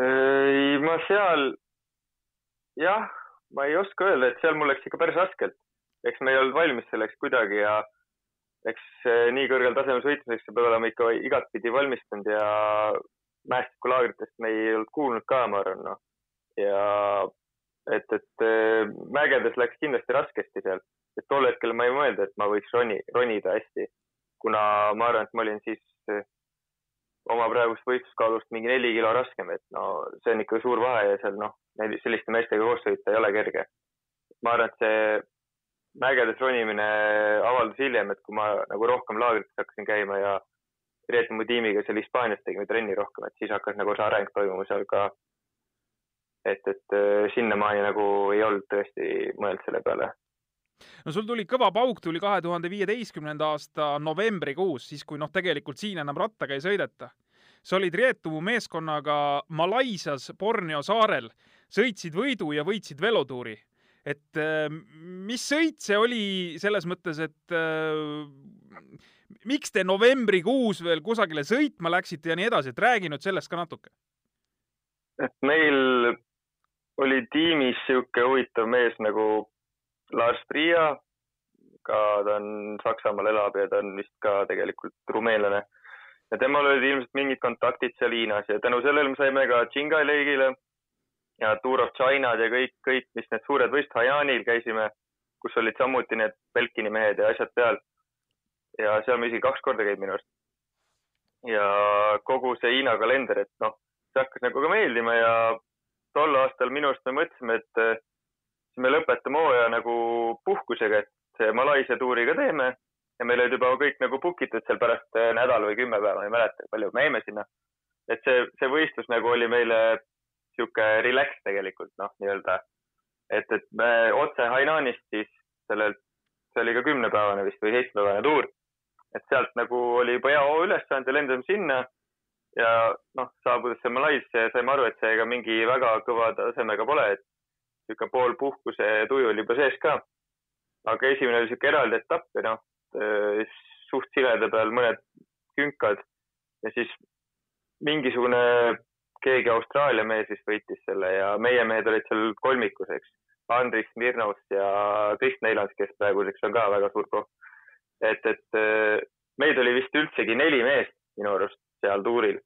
D: ei, ma seal, jah, ma ei oska öelda, et seal mul läks ikka päris raskelt. eks me ei olnud valmis selleks kuidagi ja eks eh, nii kõrgel tasemel sõitmiseks sa pead olema ikka igatpidi valmistunud ja mäestikulaagritest me ei olnud kuulnud ka, ma arvan, noh. ja et, et eh, mägedes läks kindlasti raskesti seal, et tol hetkel ma ei mõelnud, et ma võiks roni, ronida hästi, kuna ma arvan, et ma olin siis eh, oma praegust võistluskaalust mingi neli kilo raskem, et no see on ikka suur vahe ja seal noh, selliste meestega koos sõita ei ole kerge. ma arvan, et see mägedes ronimine avaldus hiljem, et kui ma nagu rohkem laagrites hakkasin käima ja Reetmu tiimiga seal Hispaanias tegime trenni rohkem, et siis hakkas nagu see areng toimuma seal ka. et, et äh, sinnamaani nagu ei olnud tõesti mõelnud selle peale
C: no sul tuli kõva pauk, tuli kahe tuhande viieteistkümnenda aasta novembrikuus, siis kui noh, tegelikult siin enam rattaga ei sõideta. sa olid Rietumu meeskonnaga Malaisias Borneo saarel, sõitsid võidu ja võitsid velotuuri. et äh, mis sõit see oli selles mõttes, et äh, miks te novembrikuus veel kusagile sõitma läksite ja nii edasi, et räägi nüüd sellest ka natuke.
D: et meil oli tiimis niisugune huvitav mees nagu Lars Priia, ka ta on Saksamaal elab ja ta on vist ka tegelikult rumeenlane. ja temal olid ilmselt mingid kontaktid seal Hiinas ja tänu sellele me saime ka Tšingai leigile ja Tour of China'd ja kõik, kõik, mis need suured võistlused, Haianil käisime, kus olid samuti need Belkini mehed ja asjad peal. Ja seal me isegi kaks korda käid minu arust. ja kogu see Hiina kalender, et noh, see hakkas nagu ka meeldima ja tol aastal minu arust me mõtlesime, et me lõpetame hooaja nagu puhkusega, et Malaisia tuuri ka teeme ja meil olid juba kõik nagu book itud seal pärast eh, nädal või kümme päeva, ma ei mäleta, palju me jäime sinna. et see, see võistlus nagu oli meile sihuke relax tegelikult noh, nii-öelda. et, et me otse Hainanist siis sellelt, see oli ka kümnepäevane vist või seitsmepäevane tuur. Et sealt nagu oli juba hea hoo üles saanud ja lendasime sinna ja noh, saabudes see Malaisia, saime aru, et see ega mingi väga kõva tasemega pole, et niisugune pool puhkuse tuju oli juba sees ka. aga esimene oli niisugune eraldi etapp ja noh, suht sileda peal mõned künkad ja siis mingisugune keegi Austraalia mees vist võitis selle ja meie mehed olid seal kolmikus, eks. Andris Mirnovs ja Krist Neilans, kes praeguseks on ka väga suur proff. Et, et meid oli vist üldsegi neli meest minu arust seal tuuril.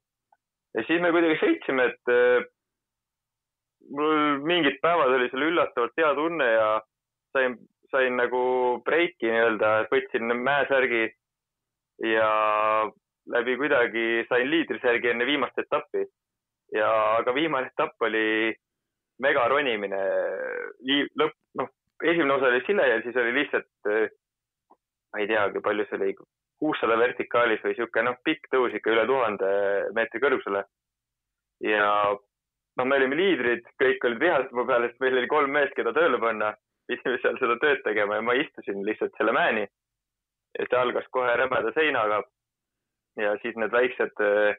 D: ja siis me kuidagi sõitsime, et äh, mul mingid päevad oli seal üllatavalt hea tunne ja sain, sain nagu breiki nii-öelda, võtsin mäesärgi ja läbi kuidagi sain liidrisärgi enne viimast etappi. ja, aga viimane etapp oli megaronimine. lõpp, noh, esimene osa oli sile ja siis oli lihtsalt, ma ei teagi, palju see oli, kuussada vertikaalis või sihuke noh, pikk tõus ikka üle tuhande meetri kõrgusele. ja noh, me olime liidrid, kõik olid vihased mu peale, sest meil oli kolm meest, keda tööle panna. pidime seal seda tööd tegema ja ma istusin lihtsalt selle mäeni. ja see algas kohe rämeda seinaga. ja siis need väiksed äh,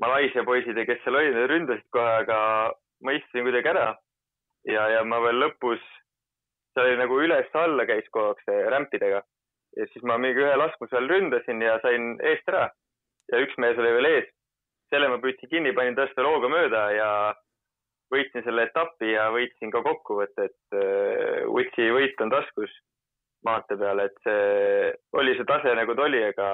D: Malaisia poisid ja kes seal olid, need ründasid kohe, aga ma istusin kuidagi ära. ja, ja ma veel lõpus, see oli nagu üles-alla käis kogu aeg see rämpidega ja siis ma mingi ühe laskmise all ründasin ja sain eest ära. ja üks mees oli veel ees. selle ma püüdsin kinni, panin tast veel hooga mööda ja võitsin selle etapi ja võitsin ka kokkuvõtte, et Utsi võit on taskus maantee peal, et see oli see tase nagu ta oli, aga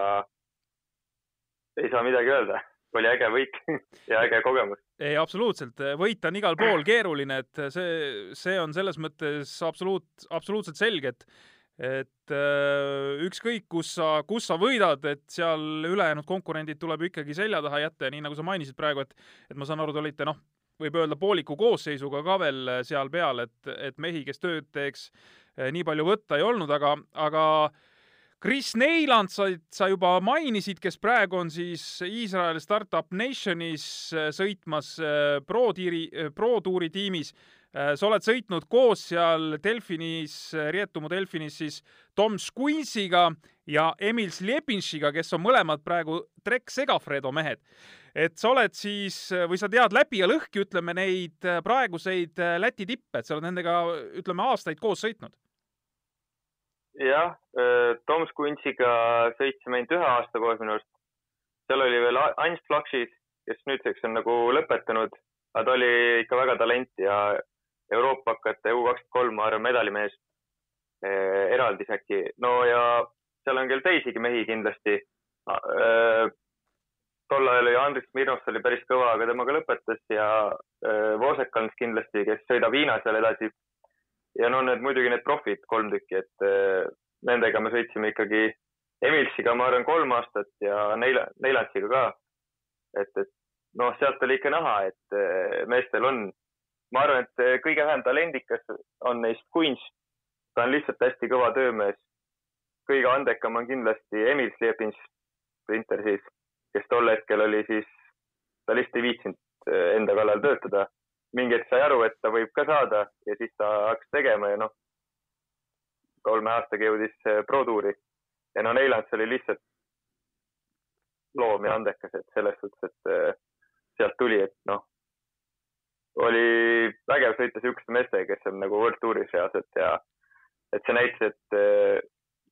D: ei saa midagi öelda oli äge võit ja äge kogemus.
C: ei, absoluutselt, võita on igal pool keeruline, et see, see on selles mõttes absoluut, absoluutselt selge, et et äh, ükskõik, kus sa, kus sa võidad, et seal ülejäänud konkurendid tuleb ikkagi selja taha jätta ja nii nagu sa mainisid praegu, et et ma saan aru, te olite noh, võib öelda pooliku koosseisuga ka veel seal peal, et, et mehi, kes tööd teeks, nii palju võtta ei olnud, aga, aga Chris Neiland sa, sa juba mainisid, kes praegu on siis Iisraeli Startup Nationis sõitmas Pro Tiiri, Pro Tuuri tiimis. Äh, sa oled sõitnud koos seal Delfinis, Rietumu Delfinis siis Tom Squinsiga ja Emil Slepinšiga, kes on mõlemad praegu Trek Segafredo mehed. et sa oled siis või sa tead läbi ja lõhki, ütleme, neid praeguseid Läti tippe, et sa oled nendega, ütleme, aastaid koos sõitnud?
D: jah, äh, Tom Squinsiga sõitsime ainult ühe aasta koos minu arust. seal oli veel Ants Flaksis, kes nüüdseks on nagu lõpetanud, aga ta oli ikka väga talent ja Euroopakate U kakskümmend kolm, ma arvan, medalimees eh, eraldis äkki. no ja seal on küll teisigi mehi kindlasti eh,. tol ajal oli Andris Mirnos oli päris kõva, aga temaga lõpetas ja eh, Vosekans kindlasti, kes sõidab Hiinas veel edasi. ja no need muidugi need profid, kolm tükki, et nendega me sõitsime ikkagi Emilsiga, ma arvan, kolm aastat ja Neil-, Neilandsiga ka. et, et noh, sealt oli ikka näha, et meestel on ma arvan, et kõige vähem talendikas on neist kunst. ta on lihtsalt hästi kõva töömees. kõige andekam on kindlasti Emil Slepins, sprinter siis, kes tol hetkel oli siis, ta lihtsalt ei viitsinud eh, enda kallal töötada. mingi hetk sai aru, et ta võib ka saada ja siis ta hakkas tegema ja noh, kolme aastaga jõudis eh, Pro tuuri. ja no Neilands oli lihtsalt loom ja andekas, et selles suhtes, et eh, sealt tuli, et noh oli vägev sõita niisuguste meestega, kes on nagu World Touris reaalselt ja et see näitas, et äh,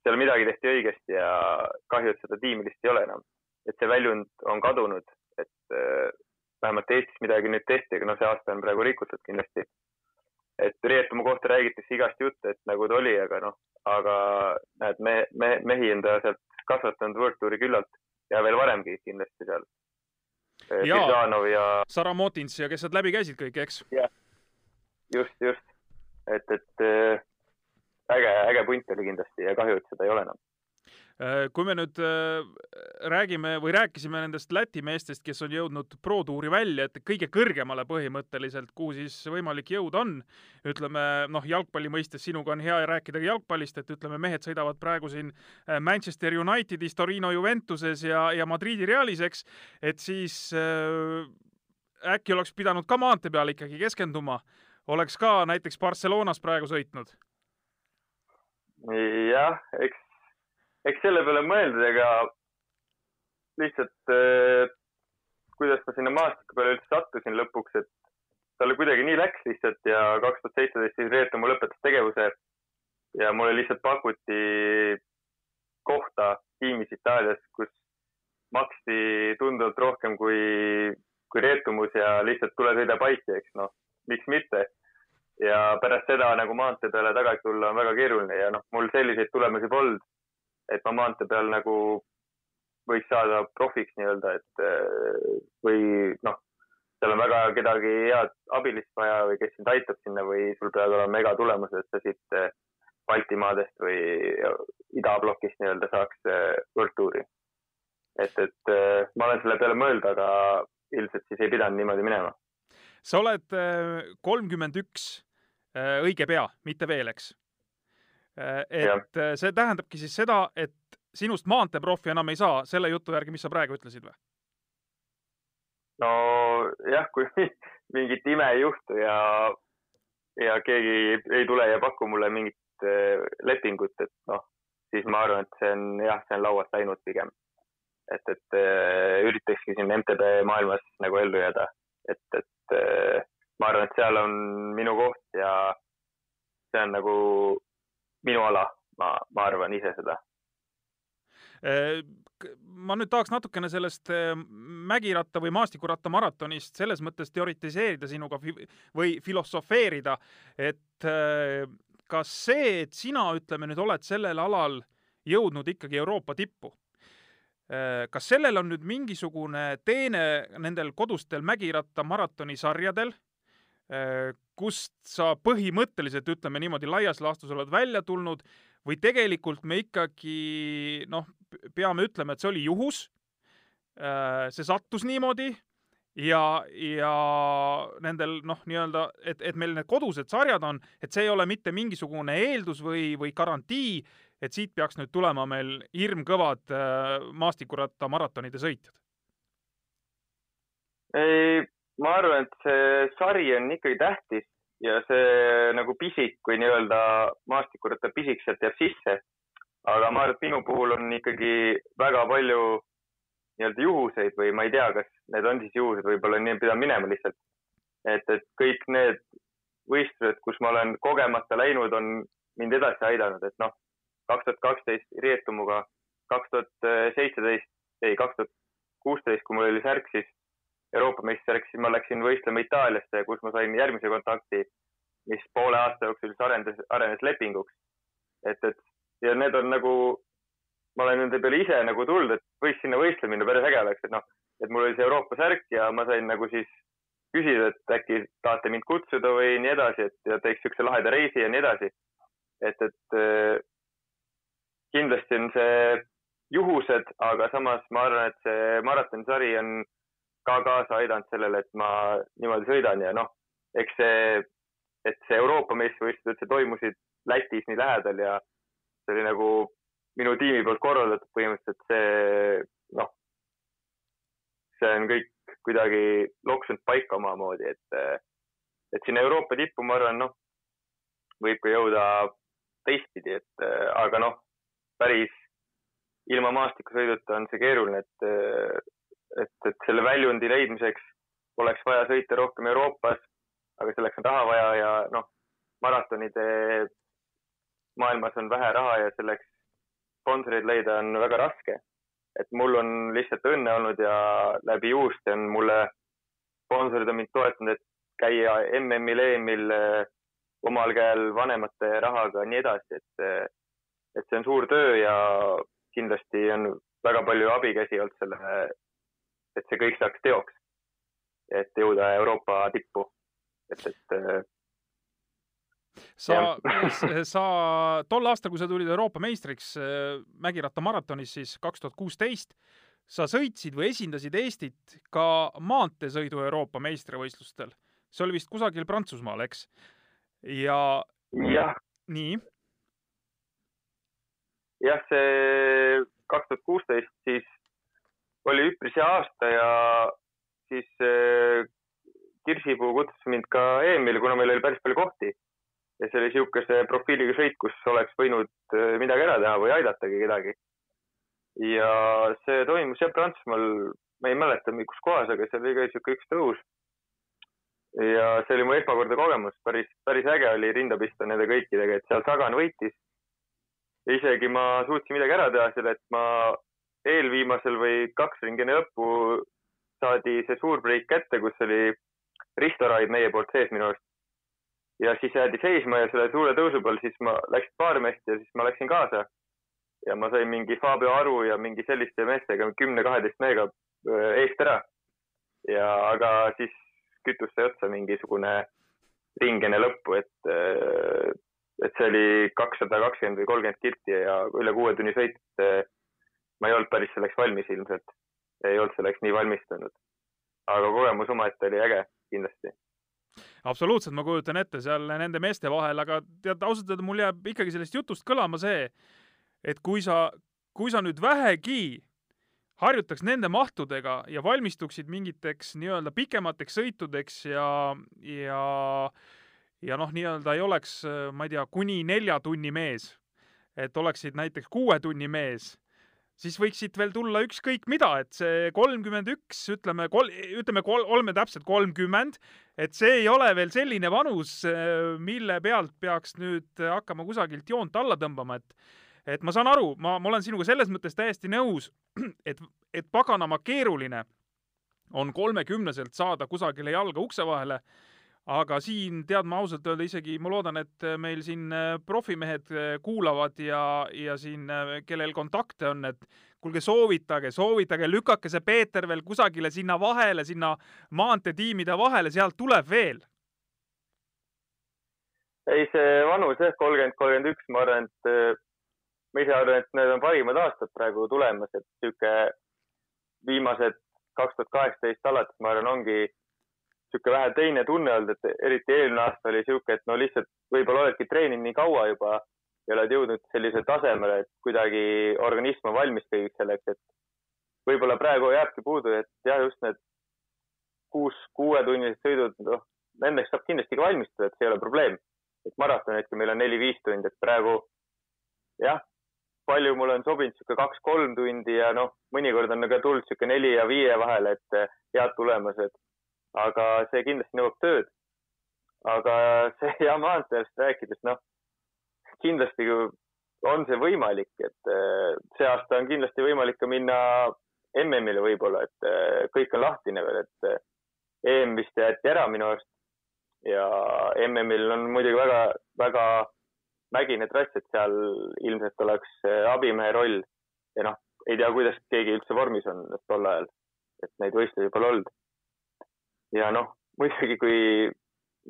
D: seal midagi tehti õigesti ja kahju, et seda tiimi lihtsalt ei ole enam. et see väljund on kadunud, et äh, vähemalt Eestis midagi nüüd tehti, aga noh, see aasta on praegu rikutud kindlasti. et Rietumaa kohta räägitakse igast juttu, et nagu ta oli, aga noh, aga näed, me, me, mehi on ta sealt kasvatanud World Touri küllalt ja veel varemgi kindlasti seal
C: Siljanov ja Sara Motins ja kes sealt läbi käisid kõik, eks?
D: jah, just, just. et, et äh, äge, äge punt oli kindlasti ja kahju, et seda ei ole enam
C: kui me nüüd äh, räägime või rääkisime nendest Läti meestest, kes on jõudnud Pro tuuri välja, et kõige kõrgemale põhimõtteliselt, kuhu siis võimalik jõuda on, ütleme noh, jalgpalli mõistes sinuga on hea rääkida ka jalgpallist, et ütleme, mehed sõidavad praegu siin äh, Manchester Unitedis, Torino Juventuses ja, ja Madridi Realis, eks, et siis äh, äkki oleks pidanud ka maantee peal ikkagi keskenduma, oleks ka näiteks Barcelonas praegu sõitnud?
D: jah, eks eks selle peale mõeldud, ega lihtsalt äh, kuidas ma sinna maastiku peale üldse sattusin lõpuks, et talle kuidagi nii läks lihtsalt ja kaks tuhat seitseteist siis Reetumaa lõpetas tegevuse ja mulle lihtsalt pakuti kohta tiimis Itaalias, kus maksti tunduvalt rohkem kui, kui Reetumus ja lihtsalt tule sõida paiki, eks noh, miks mitte. ja pärast seda nagu maantee peale tagasi tulla on väga keeruline ja noh, mul selliseid tulemusi polnud et ma maantee peal nagu võiks saada profiks nii-öelda, et äh, või noh, seal on väga kedagi head abilist vaja või kes sind aitab sinna või sul peavad olema megatulemused, et sa siit äh, Baltimaadest või idablokist nii-öelda saaks World Touri. et, et ma olen selle peale mõelnud, aga ilmselt siis ei pidanud niimoodi minema.
C: sa oled kolmkümmend üks õige pea, mitte veel, eks? Äh, et ja. Äh, see tähendabki siis seda, et sinust maanteeprofi enam ei saa selle jutu järgi, mis sa praegu ütlesid või?
D: nojah, kui mingit ime ei juhtu ja, ja keegi ei tule ja paku mulle mingit äh, lepingut, et noh, siis ma arvan, et see on jah, see on laualt läinud pigem. et, et üritakski siin MTB maailmas nagu ellu jääda, et, et ma arvan, et seal on minu koht ja see on nagu minu ala, ma, ma arvan ise seda.
C: Äh, ma nüüd tahaks natukene sellest äh, mägiratta või maastikuratta maratonist selles mõttes teoritiseerida sinuga või filosofeerida, et äh, kas see, et sina, ütleme nüüd, oled sellel alal jõudnud ikkagi Euroopa tippu, kas sellel on nüüd mingisugune teene nendel kodustel mägiratta maratonisarjadel, kust sa põhimõtteliselt, ütleme niimoodi, laias laastus oled välja tulnud või tegelikult me ikkagi noh, peame ütlema, et see oli juhus. see sattus niimoodi ja, ja nendel noh, nii-öelda, et, et meil need kodused sarjad on, et see ei ole mitte mingisugune eeldus või, või garantii, et siit peaks nüüd tulema meil hirmkõvad maastikuratta maratonide sõitjad
D: ma arvan, et see sari on ikkagi tähtis ja see nagu pisik või nii-öelda maastikuratta pisik sealt jääb sisse. aga ma arvan, et minu puhul on ikkagi väga palju nii-öelda juhuseid või ma ei tea, kas need on siis juhused, võib-olla nii pidanud minema lihtsalt. et, et kõik need võistlused, kus ma olen kogemata läinud, on mind edasi aidanud, et noh, kaks tuhat kaksteist Rietumuga, kaks tuhat seitseteist, ei, kaks tuhat kuusteist, kui mul oli särk, siis Euroopa meistriks, siis ma läksin võistlema Itaaliasse, kus ma sain järgmise kontakti, mis poole aasta jooksul siis arenes, arenes lepinguks. et, et ja need on nagu, ma olen nende peale ise nagu tulnud, et võiks sinna võistlema minna, päris äge oleks, et noh, et mul oli see Euroopa särk ja ma sain nagu siis küsida, et äkki tahate mind kutsuda või nii edasi, et ja teeks niisuguse laheda reisi ja nii edasi. et, et äh, kindlasti on see juhused, aga samas ma arvan, et see maratonisari on ka kaasa aidanud sellele, et ma niimoodi sõidan ja noh, eks see, et see Euroopa meistrivõistlused üldse toimusid Lätis nii lähedal ja see oli nagu minu tiimi poolt korraldatud põhimõtteliselt see noh, see on kõik kuidagi loksunud paika omamoodi, et, et sinna Euroopa tippu, ma arvan, noh, võib ka jõuda teistpidi, et aga noh, päris ilma maastikusõiduta on see keeruline, et et, et selle väljundi leidmiseks oleks vaja sõita rohkem Euroopas, aga selleks on raha vaja ja noh, maratonide maailmas on vähe raha ja selleks sponsoreid leida on väga raske. et mul on lihtsalt õnne olnud ja läbi juuste on mulle sponsorid on mind toetanud, et käia MM-il, EM-il omal käel vanemate rahaga ja nii edasi, et, et see on suur töö ja kindlasti on väga palju abikäsi olnud selle et see kõik saaks teoks. et jõuda Euroopa tippu, et, et äh,
C: sa, sa tol aastal, kui sa tulid Euroopa meistriks äh, mägirattamaratonis siis kaks tuhat kuusteist, sa sõitsid või esindasid Eestit ka maanteesõidu Euroopa meistrivõistlustel. see oli vist kusagil Prantsusmaal, eks? ja.
D: jah.
C: nii?
D: jah, see kaks tuhat kuusteist siis oli üpris hea aasta ja siis äh, Kirsipuu kutsus mind ka EM-ile, kuna meil oli päris palju kohti. ja see oli niisuguse profiiliga sõit, kus oleks võinud äh, midagi ära teha või aidatagi kedagi. ja see toimus jah Prantsusmaal, ma ei mäleta, kus kohas, aga see oli ka niisugune üks tõus. ja see oli mu esmakordne kogemus, päris, päris äge oli rinda pista nende kõikidega, et seal Sagan võitis. isegi ma suutsin midagi ära teha seal, et ma eelviimasel või kaks ringi enne lõppu saadi see suur breik kätte, kus oli Risto Raid meie poolt sees minu arust. ja siis jäädi seisma ja selle suure tõusu peal siis ma läksin paar meest ja siis ma läksin kaasa. ja ma sain mingi Fabio Aru ja mingi selliste meestega kümne-kaheteist mehega äh, eest ära. ja aga siis kütus sai otsa mingisugune ring enne lõppu, et, äh, et see oli kakssada kakskümmend või kolmkümmend kilti ja üle kuue tunni sõit ma ei olnud päris selleks valmis ilmselt, ei olnud selleks nii valmistunud. aga kogemus omaette oli äge, kindlasti
C: absoluutselt, ma kujutan ette seal nende meeste vahel, aga tead, ausalt öelda mul jääb ikkagi sellest jutust kõlama see, et kui sa, kui sa nüüd vähegi harjutaks nende mahtudega ja valmistuksid mingiteks nii-öelda pikemateks sõitudeks ja, ja, ja noh, nii-öelda ei oleks, ma ei tea, kuni nelja tunni mees, et oleksid näiteks kuue tunni mees siis võiks siit veel tulla ükskõik mida, et see kolmkümmend üks, ütleme kol-, ütleme kol-, oleme täpselt kolmkümmend, et see ei ole veel selline vanus, mille pealt peaks nüüd hakkama kusagilt joont alla tõmbama, et et ma saan aru, ma, ma olen sinuga selles mõttes täiesti nõus, et, et paganama keeruline on kolmekümneselt saada kusagile jalga ukse vahele aga siin tead ma ausalt öelda isegi, ma loodan, et meil siin äh, profimehed äh, kuulavad ja, ja siin, äh, kellel kontakte on, et kuulge, soovitage, soovitage, lükake see Peeter veel kusagile sinna vahele, sinna maanteetiimide vahele, sealt tuleb veel.
D: ei, see vanus jah, kolmkümmend, kolmkümmend üks, ma arvan, et äh, ma ise arvan, et need on parimad aastad praegu tulemas, et sihuke viimased kaks tuhat kaheksateist alates, ma arvan, ongi sihuke vähe teine tunne olnud, et eriti eelmine aasta oli sihuke, et no lihtsalt võib-olla oledki treeninud nii kaua juba ja oled jõudnud sellisele tasemele, et kuidagi organism on valmis kõigeks selleks, et võib-olla praegu jääbki puudu, et jah, just need kuus, kuuetunnised sõidud, noh, nendeks saab kindlasti ka valmistuda, et see ei ole probleem et maratonitki meil on neli-viis tundi, et praegu jah, palju mul on sobinud sihuke kaks-kolm tundi ja noh, mõnikord on ka tulnud sihuke neli ja viie vahele, et head tulemused. Aga see kindlasti nõuab tööd. aga see ja maanteest rääkides, noh, kindlasti on see võimalik, et eh, see aasta on kindlasti võimalik ka minna MM-ile võib-olla, et eh, kõik on lahtine veel, et eh, EM vist jäeti ära minu arust ja MM-il on muidugi väga, väga mägine trass, et seal ilmselt oleks eh, abimehe roll ja noh, ei tea, kuidas keegi üldse vormis on tol ajal, et neid võistlusi pole olnud. Ja noh, muidugi kui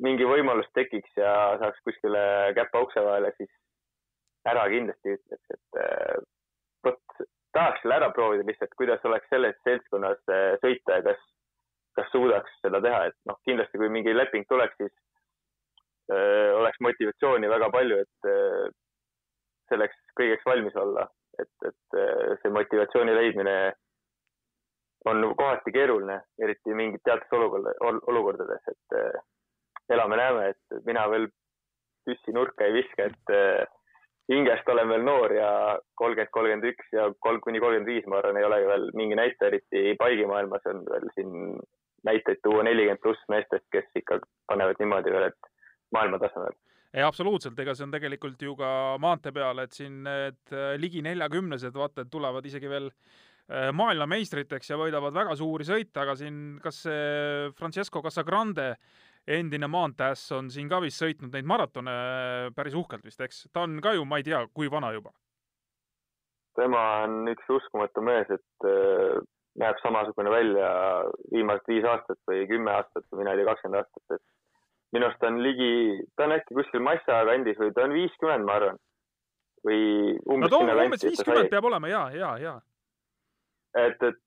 D: mingi võimalus tekiks ja saaks kuskile käpa ukse vahele, siis ära kindlasti ütleks, et eh, vot tahaks selle ära proovida lihtsalt, kuidas oleks selles seltskonnas eh, sõita ja kas, kas suudaks seda teha, et noh, kindlasti kui mingi leping tuleks, siis öö, oleks motivatsiooni väga palju, et öö, selleks kõigeks valmis olla, et, et öö, see motivatsiooni leidmine on kohati keeruline, eriti mingid teatud olukord, olukordades, et öö, elame-näeme, et mina veel püssi nurka ei viska, et öö, hingest olen veel noor ja kolmkümmend, kolmkümmend üks ja kolm kuni kolmkümmend viis, ma arvan, ei ole veel mingi näitaja, eriti paigimaailmas on veel siin näiteid tuua nelikümmend pluss meestest, kes ikka panevad niimoodi veel, et maailma tasemel.
C: ei, absoluutselt, ega see on tegelikult ju ka maantee peal, et siin need äh, ligi neljakümnesed, vaata, et tulevad isegi veel äh, maailmameistriteks ja võidavad väga suuri sõite, aga siin kas see Francesco Casagrande endine maanteeäss on siin ka vist sõitnud neid maratone äh, päris uhkelt vist, eks? ta on ka ju, ma ei tea, kui vana juba.
D: tema on üks uskumatu mees, et äh, näeb samasugune välja viimased viis aastat või kümme aastat või mina ei tea, kakskümmend aastat, et minu arust on ligi, ta on äkki kuskil massa kandis või ta on viiskümmend, ma arvan. või
C: no
D: umbes
C: too
D: sinna
C: umbes
D: kanti, ta
C: viiskümmend peab olema ja, ja, ja.
D: et, et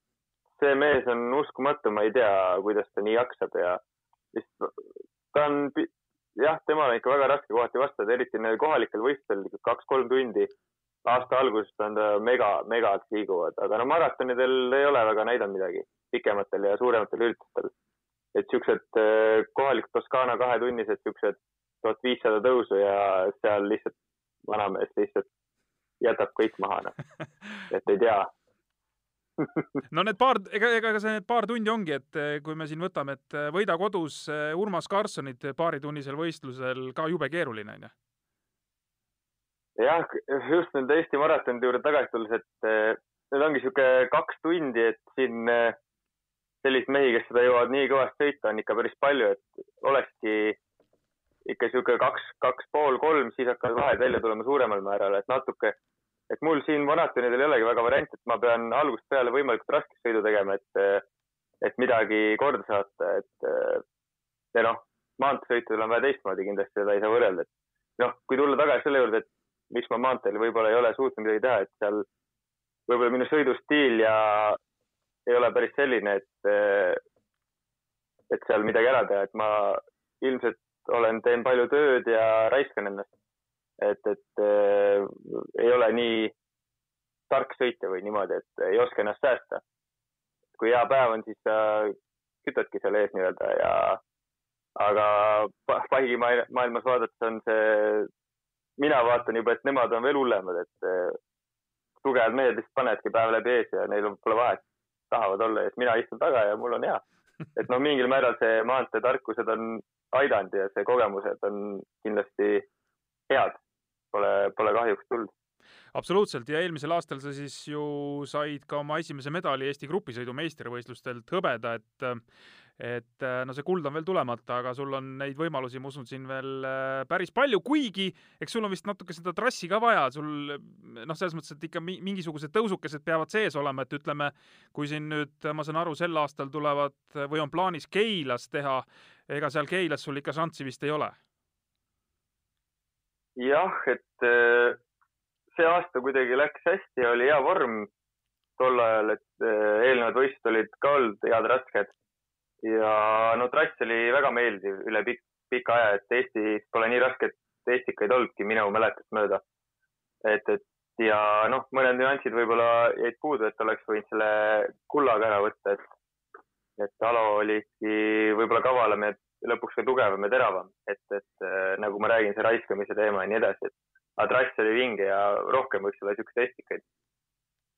D: see mees on uskumatu, ma ei tea, kuidas ta nii jaksab ja lihtsalt ta on, jah, temal on ikka väga raske kohati vastata, eriti nendel kohalikel võistlustel kaks-kolm tundi aasta alguses on ta mega, megad liiguvad, aga no maratonidel ei ole väga näidanud midagi, pikematel ja suurematel üritustel. et siuksed eh, kohalikud Toskaana kahetunnised, siuksed tuhat viissada tõusu ja seal lihtsalt vanamees lihtsalt jätab kõik maha, noh, et ei tea.
C: No need paar, ega, ega see need paar tundi ongi, et eh, kui me siin võtame, et eh, võida kodus eh, Urmas Karlssonit paaritunnisel võistlusel ka jube keeruline onju.
D: jah, just nende Eesti maratonide juurde tagasi tulles, et need ongi sihuke kaks tundi, et siin selliseid mehi, kes seda jõuavad nii kõvasti sõita, on ikka päris palju, et olekski ikka sihuke kaks, kaks pool, kolm, siis hakkavad vahed välja tulema suuremal määral, et natuke, et mul siin maratonidel ei olegi väga varianti, et ma pean algusest peale võimalikult raskelt sõidu tegema, et, et midagi korda saata, et eh, ja noh, maanteesõitudel on vähe teistmoodi kindlasti, seda ei saa võrrelda, et noh, kui tulla tagasi selle juurde, et miks ma maanteel võib-olla ei ole suutnud midagi teha, et seal võib-olla minu sõidustiil ja ei ole päris selline, et, et seal midagi ära teha, et ma ilmselt olen, teen palju tööd ja raiskan ennast. et, et äh, ei ole nii tark sõitja või niimoodi, et ei oska ennast säästa. kui hea päev on, siis sa kütadki seal ees nii-öelda ja aga pa- paigimaailmas vaadates on see mina vaatan juba, et nemad on veel hullemad, et eh, tugevad mehed lihtsalt panevadki päev läbi ees ja neil pole vahet, tahavad olla siis mina istun taga ja mul on hea. et noh, mingil määral see maanteetarkused on aidanud ja see kogemused on kindlasti head. Pole, pole kahjuks tulnud.
C: absoluutselt. Ja eelmisel aastal sa siis ju said ka oma esimese medali Eesti grupisõidu meistrivõistlustelt hõbeda, et et no see kuld on veel tulemata, aga sul on neid võimalusi, ma usun, siin veel päris palju, kuigi eks sul on vist natuke seda trassi ka vaja, sul noh, selles mõttes, et ikka mi- mingisugused tõusukesed peavad sees olema, et ütleme, kui siin nüüd, ma saan aru, sel aastal tulevad või on plaanis Keilas teha, ega seal Keilas sul ikka šanssi vist ei ole
D: jah, et äh, see aasta kuidagi läks hästi, oli hea vorm tol ajal, et äh, eelnevad võistlused olid ka olnud head rasked. ja no trass oli väga meeldiv üle pikk, pika aja, et Eestis pole nii rasket Eestikaid olnudki minu mäletust mööda. et, et ja noh, mõned nüansid võib-olla jäid puudu, et oleks võinud selle kullaga ära võtta, et, et Alo oligi võib-olla kavalam ja lõpuks ka tugevam ja teravam, et, et äh, nagu ma räägin, see raiskamise teema ja nii edasi, et aga trass oli vinge ja rohkem võiks olla siukseid estikaid.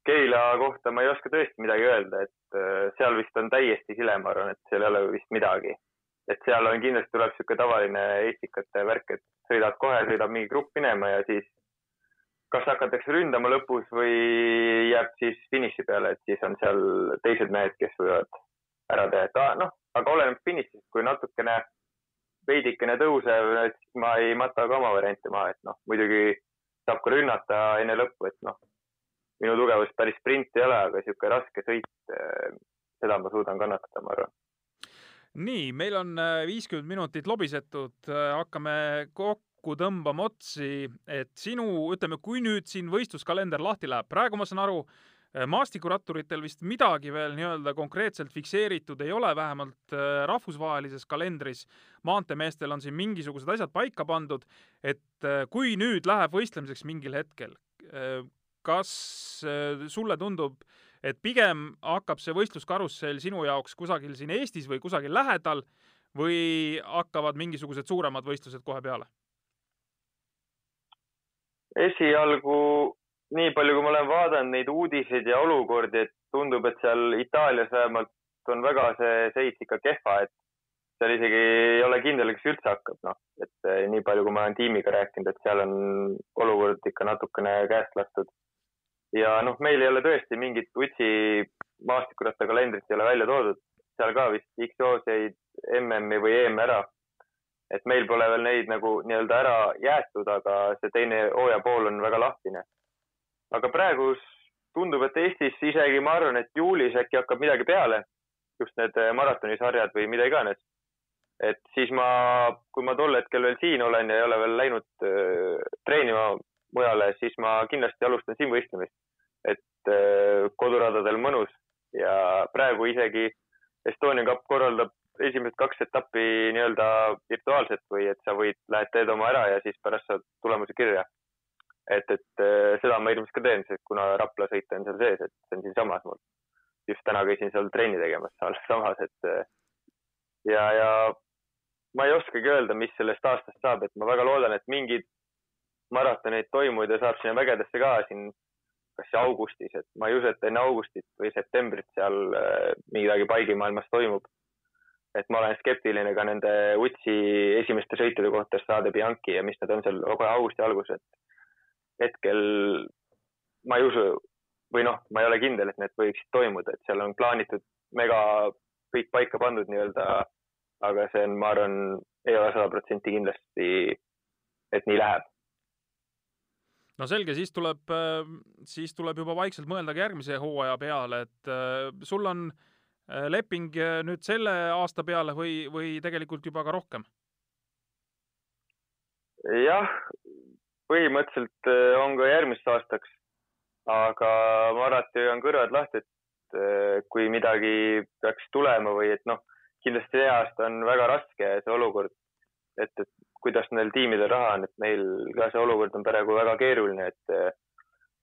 D: Keila kohta ma ei oska tõesti midagi öelda, et äh, seal vist on täiesti sile, ma arvan, et seal ei ole vist midagi. et seal on kindlasti tuleb sihuke tavaline estikate värk, et sõidad kohe, sõidab mingi grupp minema ja siis kas hakatakse ründama lõpus või jääb siis finiši peale, et siis on seal teised mehed, kes võivad ära teha, et noh, aga oleneb finišist, kui natukene veidikene tõusev, et ma ei mata ka oma variante maha, et noh, muidugi saab ka rünnata enne lõppu, et noh, minu tugevus päris sprint ei ole, aga niisugune raske sõit, eh, seda ma suudan kannatada, ma arvan.
C: nii, meil on eh, viiskümmend minutit lobisetud, eh, hakkame kokku tõmbama otsi, et sinu, ütleme, kui nüüd siin võistluskalender lahti läheb, praegu ma saan aru, Äh, maastikuratturitel vist midagi veel nii-öelda konkreetselt fikseeritud ei ole, vähemalt äh, rahvusvahelises kalendris. maanteemeestel on siin mingisugused asjad paika pandud, et äh, kui nüüd läheb võistlemiseks mingil hetkel, kas sulle tundub, et pigem hakkab see võistluskarussell sinu jaoks kusagil siin Eestis või kusagil lähedal või hakkavad mingisugused suuremad võistlused kohe peale?
D: esialgu nii palju, kui ma olen vaadanud neid uudiseid ja olukordi, et tundub, et seal Itaalias vähemalt on väga see seis ikka kehva, et seal isegi ei ole kindel, kes üldse hakkab, noh, et eh, nii palju, kui ma olen tiimiga rääkinud, et seal on olukord ikka natukene käest lastud. ja noh, meil ei ole tõesti mingit utsi maastikuratta kalendrit ei ole välja toodud, seal ka vist X-joos jäid MM-i või EM ära. et meil pole veel neid nagu nii-öelda ära jäetud, aga see teine hooaja pool on väga lahtine aga praegu tundub, et Eestis isegi ma arvan, et juulis äkki hakkab midagi peale, just need eh, maratonisarjad või mida iganes. et siis ma, kui ma tol hetkel veel siin olen ja ei ole veel läinud äh, treenima mujale, siis ma kindlasti alustan siin võistlemist. et äh, koduradadel mõnus ja praegu isegi Estonian Cup korraldab esimesed kaks etappi nii-öelda virtuaalselt või et sa võid, lähed teed oma ära ja siis pärast saad tulemuse kirja et, et äh, seda ma hirmsasti ka teen, kuna Rapla sõit on seal sees, et see on siinsamas mul. just täna käisin seal trenni tegemas alles samas, et äh, ja, ja ma ei oskagi öelda, mis sellest aastast saab, et ma väga loodan, et mingid maratonid toimuvad ja saab sinna vägedesse ka siin kas augustis, et ma ei usu, et enne augustit või septembrit seal äh, midagi paigimaailmas toimub. et ma olen skeptiline ka nende Utsi esimeste sõitude kohta, Strade Bianchi ja mis nad on seal kohe augusti alguses, et hetkel ma ei usu või noh, ma ei ole kindel, et need võiksid toimuda, et seal on plaanitud mega kõik paika pandud nii-öelda, aga see on, ma arvan, ei ole sada protsenti kindlasti, et nii läheb.
C: no selge, siis tuleb, siis tuleb juba vaikselt mõelda ka järgmise hooaja peale, et äh, sul on äh, leping äh, nüüd selle aasta peale või, või tegelikult juba ka rohkem?
D: jah, põhimõtteliselt äh, on ka järgmiseks aastaks, aga ma alati hoian kõrvad lahti, et äh, kui midagi peaks tulema või et noh, kindlasti see aasta on väga raske see olukord, et, et kuidas neil tiimidel raha on, et meil ka see olukord on praegu väga keeruline, et äh,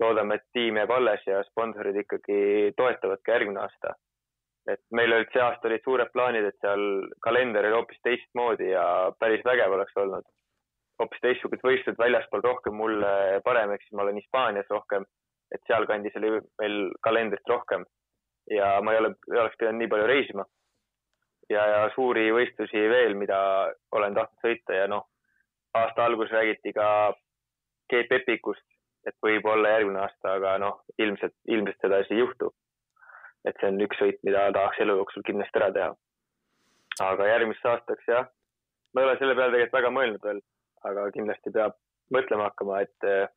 D: loodame, et tiim jääb alles ja sponsorid ikkagi toetavad ka järgmine aasta. et meil olid see aasta olid suured plaanid, et seal kalender oli hoopis teistmoodi ja päris vägev oleks olnud hoopis teistsugused võistlused väljaspool rohkem mulle paremaks, ma olen Hispaanias rohkem, et sealkandis oli meil kalendrit rohkem ja ma ei ole, ei oleks pidanud nii palju reisima. ja, ja suuri võistlusi veel, mida olen tahtnud sõita ja noh, aasta alguses räägiti ka Cape Epicust, et võib-olla järgmine aasta, aga noh, ilmselt, ilmselt seda siis ei juhtu. et see on üks sõit, mida tahaks elu jooksul kindlasti ära teha. aga järgmiseks aastaks jah, ma ei ole selle peale tegelikult väga mõelnud veel aga kindlasti peab mõtlema hakkama, et äh,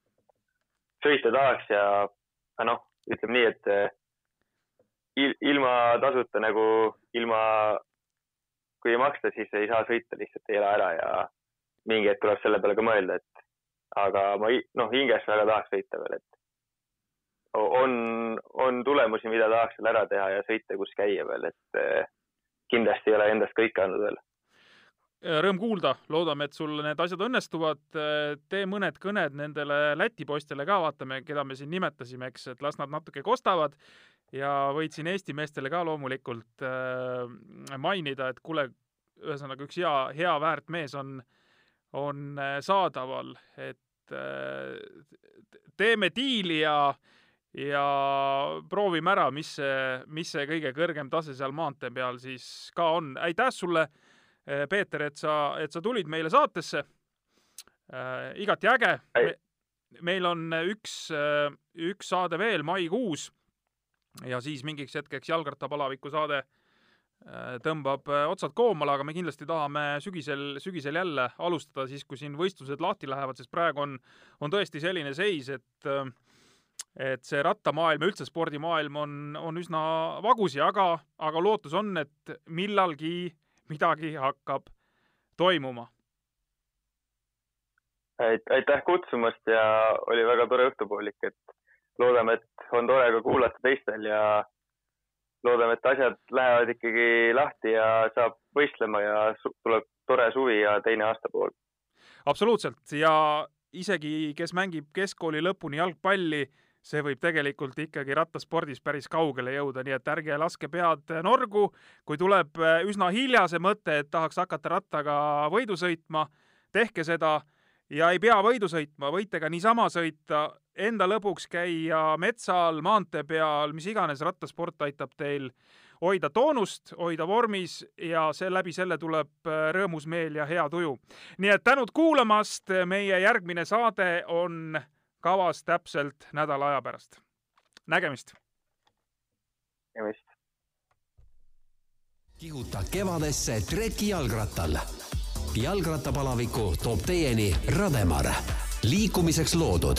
D: sõita tahaks ja noh, ütleme nii, et äh, ilma tasuta nagu ilma, kui ei maksta, siis ei saa sõita, lihtsalt ei ela ära ja mingi hetk tuleb selle peale ka mõelda, et aga ma noh, hinges väga tahaks sõita veel, et on, on tulemusi, mida tahaks veel ära teha ja sõita, kus käia veel, et eh, kindlasti ei ole endast kõike andnud veel.
C: Rõõm kuulda, loodame, et sul need asjad õnnestuvad. tee mõned kõned nendele Läti poistele ka, vaatame, keda me siin nimetasime, eks, et las nad natuke kostavad. Ja võid siin Eesti meestele ka loomulikult äh, mainida, et kuule, ühesõnaga üks hea, hea väärt mees on, on äh, saadaval, et äh, teeme diili ja ja proovime ära, mis see, mis see kõige kõrgem tase seal maantee peal siis ka on. aitäh sulle, Peeter, et sa, et sa tulid meile saatesse äh,. igati äge
D: Ei.
C: Me,. meil on üks, üks saade veel maikuus ja siis mingiks hetkeks jalgrattapalaviku saade äh, tõmbab äh, otsad koomale, aga me kindlasti tahame sügisel, sügisel jälle alustada siis, kui siin võistlused lahti lähevad, sest praegu on, on tõesti selline seis, et äh, et see rattamaailm ja üldse spordimaailm on, on üsna vagusi, aga, aga lootus on, et millalgi midagi hakkab toimuma.
D: aitäh kutsumast ja oli väga tore õhtupoolik, et loodame, et on tore ka kuulata teistel ja loodame, et asjad lähevad ikkagi lahti ja saab võistlema ja tuleb tore suvi ja teine aastapool.
C: absoluutselt ja isegi, kes mängib keskkooli lõpuni jalgpalli, see võib tegelikult ikkagi rattaspordis päris kaugele jõuda, nii et ärge laske pead norgu, kui tuleb üsna hilja see mõte, et tahaks hakata rattaga võidu sõitma, tehke seda ja ei pea võidu sõitma, võite ka niisama sõita, enda lõbuks käia metsal, maantee peal, mis iganes rattasport aitab teil hoida toonust, hoida vormis ja see läbi selle tuleb äh, rõõmus meel ja hea tuju. nii et tänud kuulamast, meie järgmine saade on kavas täpselt nädala aja pärast. nägemist.
D: nägemist.
A: kihuta kevadesse treki jalgrattal. jalgrattapalaviku toob teieni Rademar, liikumiseks loodud